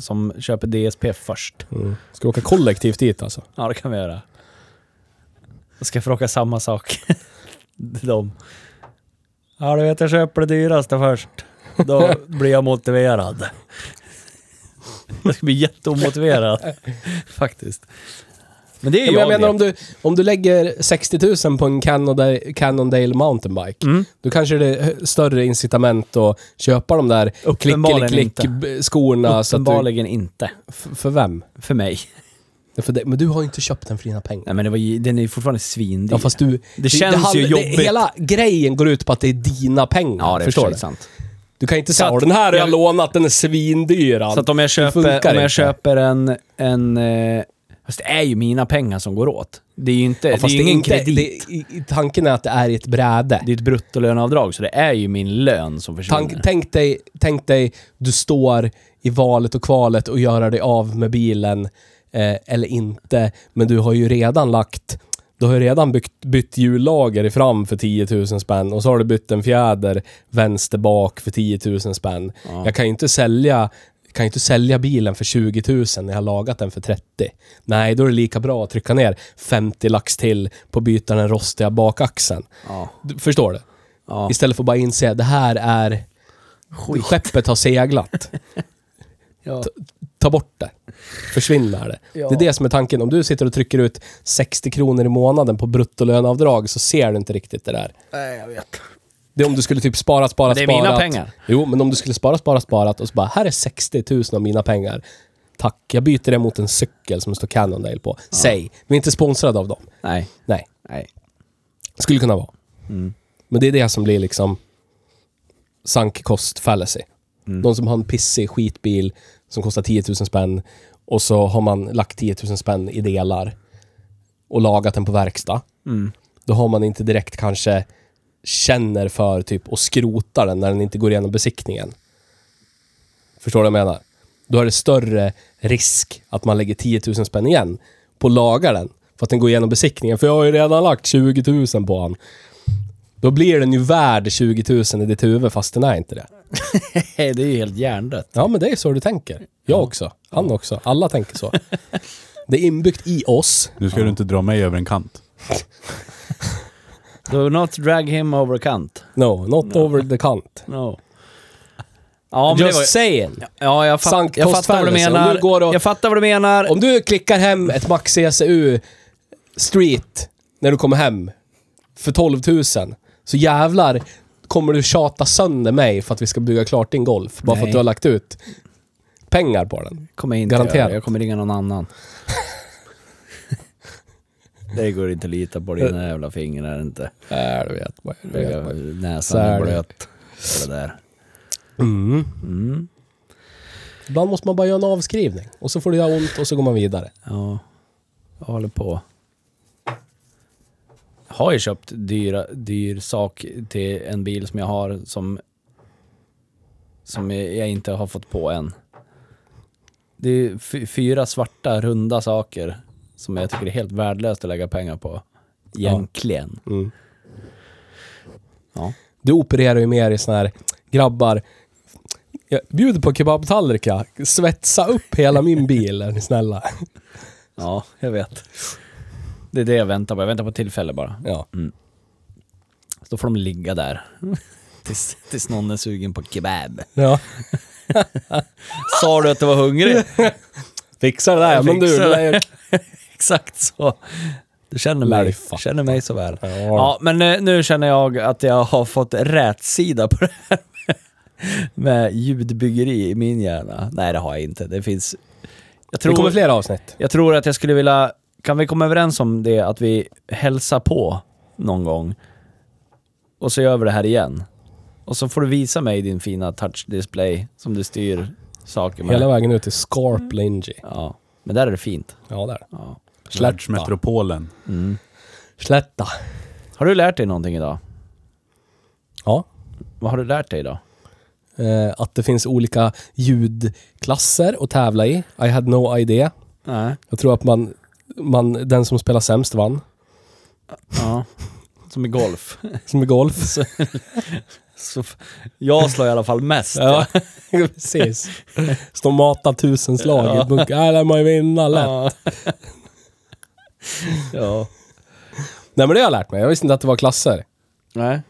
som köper DSP först. Mm. Ska vi åka kollektivt dit alltså? Ja, det kan vi göra. Jag ska fråga samma sak. De. Ja, du vet, jag köper det dyraste först. Då blir jag motiverad. Jag ska bli jätteomotiverad. Faktiskt. Men det är Ja, men jag jag. menar om du, om du lägger 60 000 på en Cannondale, Cannondale mountainbike, Mm. då kanske det är större incitament att köpa de där Uppenbarligen klick-klick-skorna. så att du- Uppenbarligen inte. För vem? För mig. För det, men du har ju inte köpt den för dina pengar. Nej men det var, ju- den är ju fortfarande svindyr. Ja, fast du... Det känns ju handlar- jobbigt. hela grejen går ut på att det är dina pengar. Ja, det är förstår för du? sant. Du kan inte säga att "Åh, den här har jag jag- lånat, den är svindyr. Ann." Så att om jag köper, om jag köper en, en... eh, Fast det är ju mina pengar som går åt. Det är ju inte, Ja, det är fast ju ingen inte, kredit. det, i- i- tanken är att det är i ett bräde. Det är ett bruttolöneavdrag, så det är ju min lön som försvinner. Tank, tänk, dig, tänk dig, du står i valet och kvalet och göra dig av med bilen eh, eller inte. Men du har ju redan lagt, du har ju redan byggt, bytt hjullager fram för 10 000 spänn och så har du bytt en fjäder vänster bak för 10 000 spänn. Ja. Jag kan ju inte sälja kan ju inte sälja bilen för 20 000 när jag har lagat den för 30. Nej, då är det lika bra att trycka ner 50 lax till på att byta den rostiga bakaxeln. Ja. Du förstår du? Ja. Istället för att bara inse att det här är... Skeppet har seglat. Ja. Ta bort det. Försvinner det. Ja. Det är det som är tanken. Om du sitter och trycker ut 60 kronor i månaden på bruttolöneavdrag så ser du inte riktigt det där. Nej, jag vet. Det är om du skulle typ spara, spara, Det är sparat. mina pengar. Jo, men om du skulle spara, spara, sparat och så bara, här är 60 000 av mina pengar. Tack, jag byter det mot en cykel som det står Cannondale på. Säg. Vi är inte sponsrade av dem. Nej. Nej, Nej. skulle kunna vara. Mm. Men det är det som blir liksom sunk cost fallacy. Mm. De som har en pissig skitbil som kostar 10 000 spänn och så har man lagt 10 000 spänn i delar och lagat den på verkstad. Mm. Då har man inte direkt kanske känner för typ att skrota den när den inte går igenom besiktningen. Förstår du vad jag menar? Då är det större risk att man lägger 10 000 spänn igen på att laga den för att den går igenom besiktningen. För jag har ju redan lagt 20 000 på den. Då blir den ju värd 20 000 i ditt huvud fast den är inte det. det är ju helt hjärndött. Ja, men det är så du tänker. Jag också. Han också. Alla tänker så. Det är inbyggt i oss. Nu ska du inte dra mig över en kant. Do not drag him over kant. No, not over the cunt. No. Ja, men det Just var, saying. ja jag, fatt, Sunk jag fattar vad du. Om menar. du går och- Jag fattar vad du menar. Om du klickar hem ett Max CSU Street när du kommer hem för 12 000 så jävlar kommer du tjata sönder mig för att vi ska bygga klart din Golf. Bara för Nej. att du har lagt ut pengar på den. kommer jag inte Garanterat. göra. Jag kommer ringa någon annan. det går inte att lita på dina jävla fingrar inte. Ja, du vet. vad- du vet vad- Näsan Så är är det. blöt. Det där. Mm. Mm. Ibland måste man bara göra en avskrivning och så får det göra ont och så går man vidare. Ja, jag håller på. Har ju köpt dyra, dyr sak till en bil som jag har som, som jag inte har fått på än. Det är fy- fyra svarta runda saker som jag tycker är helt värdelöst att lägga pengar på. Egentligen. Mm. Ja. Du opererar ju mer i såna här grabbar. Jag bjuder på kebabtallrikar. Svetsa upp hela min bil, är ni snälla. ja, jag vet. Det är det jag väntar på. Jag väntar på tillfälle bara. Ja. Så då får de ligga där. Tills, tills någon är sugen på kebab. ja. Sa du att du var hungrig? Fixa det där. Men du, fixar det. Exakt så. Du känner mig, känner mig så väl. Ja. Ja, men eh, nu känner jag att jag har fått rätt sida på det här med, med ljudbyggeri i min hjärna. Nej, det har jag inte. Det finns... Jag Det kommer tror, fler avsnitt. jag tror att jag skulle vilja... Kan vi komma överens om det, att vi hälsar på någon gång? Och så gör vi det här igen. Och så får du visa mig din fina touch-display som du styr saker med. Hela vägen ut till Scarp Lingy. Ja, men där är det fint. Ja, där. Ja. Världsmetropolen. Mm. Slätta. Har du lärt dig någonting idag? Ja. Vad har du lärt dig idag? Eh, att det finns olika ljudklasser att tävla i. I had no idea. Nej. Jag tror att man, man den som spelar sämst vann. Ja. Som i golf. Som i golf. Så f- jag slår i alla fall mest. Ja, precis. Stå och mata tusen slag i Ja. ett bunk. Äh, lär man ju vinna lätt. Ja. ja. Nej men det har jag lärt mig. Jag visste inte att det var klasser. Nej.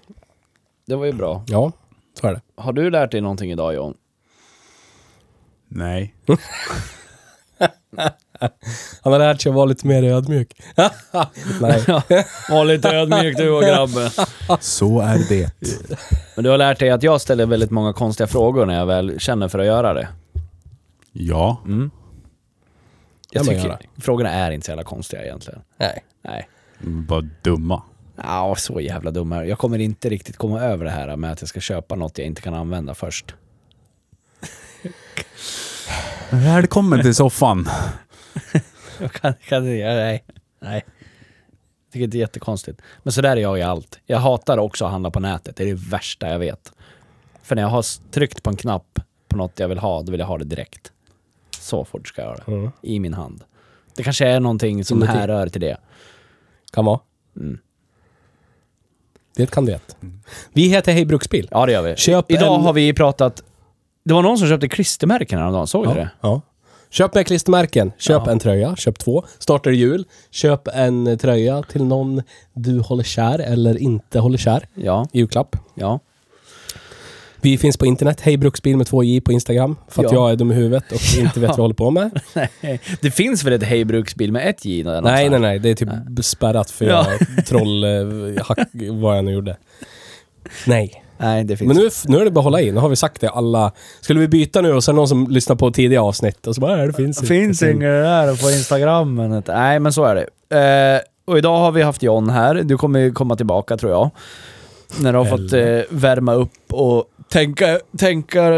Det var ju bra. Ja, så är det. Har du lärt dig någonting idag John? Nej. Han har lärt sig att vara lite mer ödmjuk. Nej. Var lite ödmjuk du och grabben. Så är det. Men du har lärt dig att jag ställer väldigt många konstiga frågor när jag väl känner för att göra det. Ja. Jag Kan man tycker göra. frågorna är inte så jävla konstiga egentligen. Nej. Nej. Bara dumma. Ja, så jävla dumma. Jag kommer inte riktigt komma över det här med att jag ska köpa något jag inte kan använda först. Välkommen till soffan. Jag kan, kan inte, nej. Nej. Jag tycker det är jättekonstigt. Men så där är jag i allt. Jag hatar också att handla på nätet. Det är det värsta jag vet. För när jag har tryckt på en knapp på något jag vill ha, då vill jag ha det direkt. Så fort ska jag ha det. Mm. I min hand. Det kanske är någonting som Inuti. härrör till det. Kan vara. Mm. Det kan det. Vi heter Hej Bruksbil. Ja, det gör vi. Köp Idag en- har vi pratat... Det var någon som köpte klistermärken häromdagen, såg du det? Ja. Köp med klistermärken. Köp en tröja. Köp två. Startar jul. Köp en tröja till någon du håller kär eller inte håller kär. Ja, Julklapp. ja. Vi finns på internet. Hej Bruksbil med två j på Instagram. För att Ja. jag är dum i huvudet och inte vet vad jag håller på med. Nej, det finns väl ett Hej Bruksbil med ett J? Nej, nej, nej. Det är typ spärrat för Ja. jag troll... eh, hack, vad jag nu gjorde. Nej. Nej, det finns Men nu, nu är det bara att hålla i. Nu har vi sagt det alla... Skulle vi byta nu och det någon som lyssnar på tidiga avsnitt och så bara, nej, det finns Det finns inget där på Instagram. Men inte. Nej, men så är det. Eh, och idag har vi haft John här. Du kommer ju komma tillbaka tror jag. När du har fått eh, värma upp och tänka, tänka,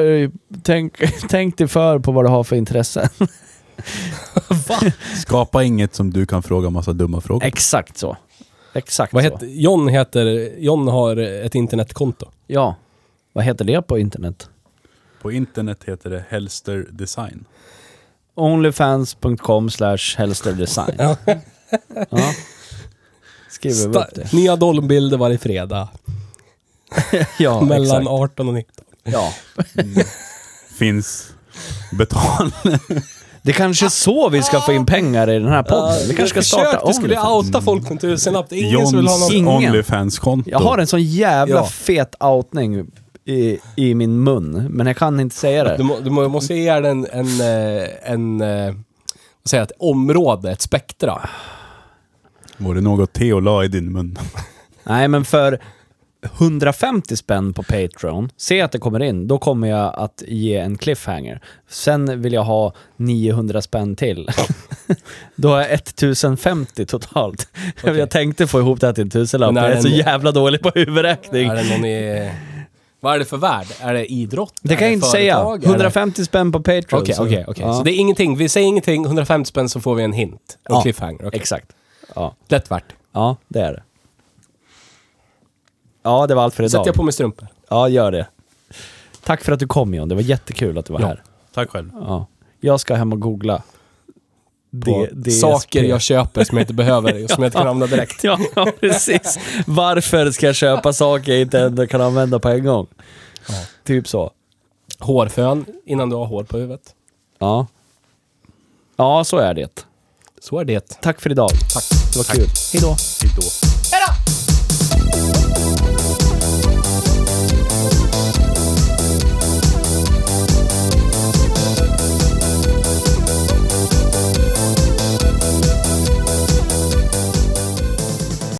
tänk, tänk dig för på vad du har för intressen. Skapa inget som du kan fråga massa dumma frågor. Exakt så. Exakt Vad så. heter, John heter... John har ett internetkonto. Ja. Vad heter det på internet? På internet heter det Helster Design. Onlyfans.com slash helsterdesign. Ja. Ja. Skriver vi upp Sta- det. nya Dolmbilder varje fredag. Ja, mellan exakt. 18 och 19. Ja. Finns betal. Det kanske är så vi ska få in pengar i den här podden. vi kanske ska starta Du skulle Onlyfans. outa folk med tusenlapp. Det är ingen som vill ha någon... Ingen. Onlyfans-konto. Jag har en sån jävla Ja. fet outning i, i min mun, men jag kan inte säga Du, det. må, du må, måste ge den en... eh, en eh, vad säger jag, ett område, ett spektra. Var det något Theo la i din mun? Nej, men för 150 spänn på Patreon, se att det kommer in, då kommer jag att ge en cliffhanger. Sen vill jag ha 900 spänn till. då har jag 1050 totalt. Okej. Jag tänkte få ihop det här till en tusenlapp, jag är så jävla dålig på huvudräkning. Är det någon i... Vad är det för värld? Är det idrott? Det kan jag inte säga. företag? Det- 150 spänn på Patreon. Okej, så- okej, okej. Ja. Så det är ingenting. Vi säger ingenting, 150 spänn så får vi en hint. En Ja, cliffhanger. Exakt. Ja. Lätt värt. ja, det är det. Ja, det var allt för idag. Sätter jag på mig strumpor. Ja, gör det. Tack för att du kom John. Det var jättekul att du var Ja. här. Tack själv. Ja. Jag ska hem och googla. På D- DSP. saker jag köper som jag inte behöver, som jag inte kan använda direkt. Ja, ja, precis. Varför ska jag köpa saker jag inte ändå kan använda på en gång? Typ så. Hårfön innan du har hår på huvudet. Ja. Ja, så är det. Så är det. Tack för idag. Tack. Det var kul. Hej då. Hejdå.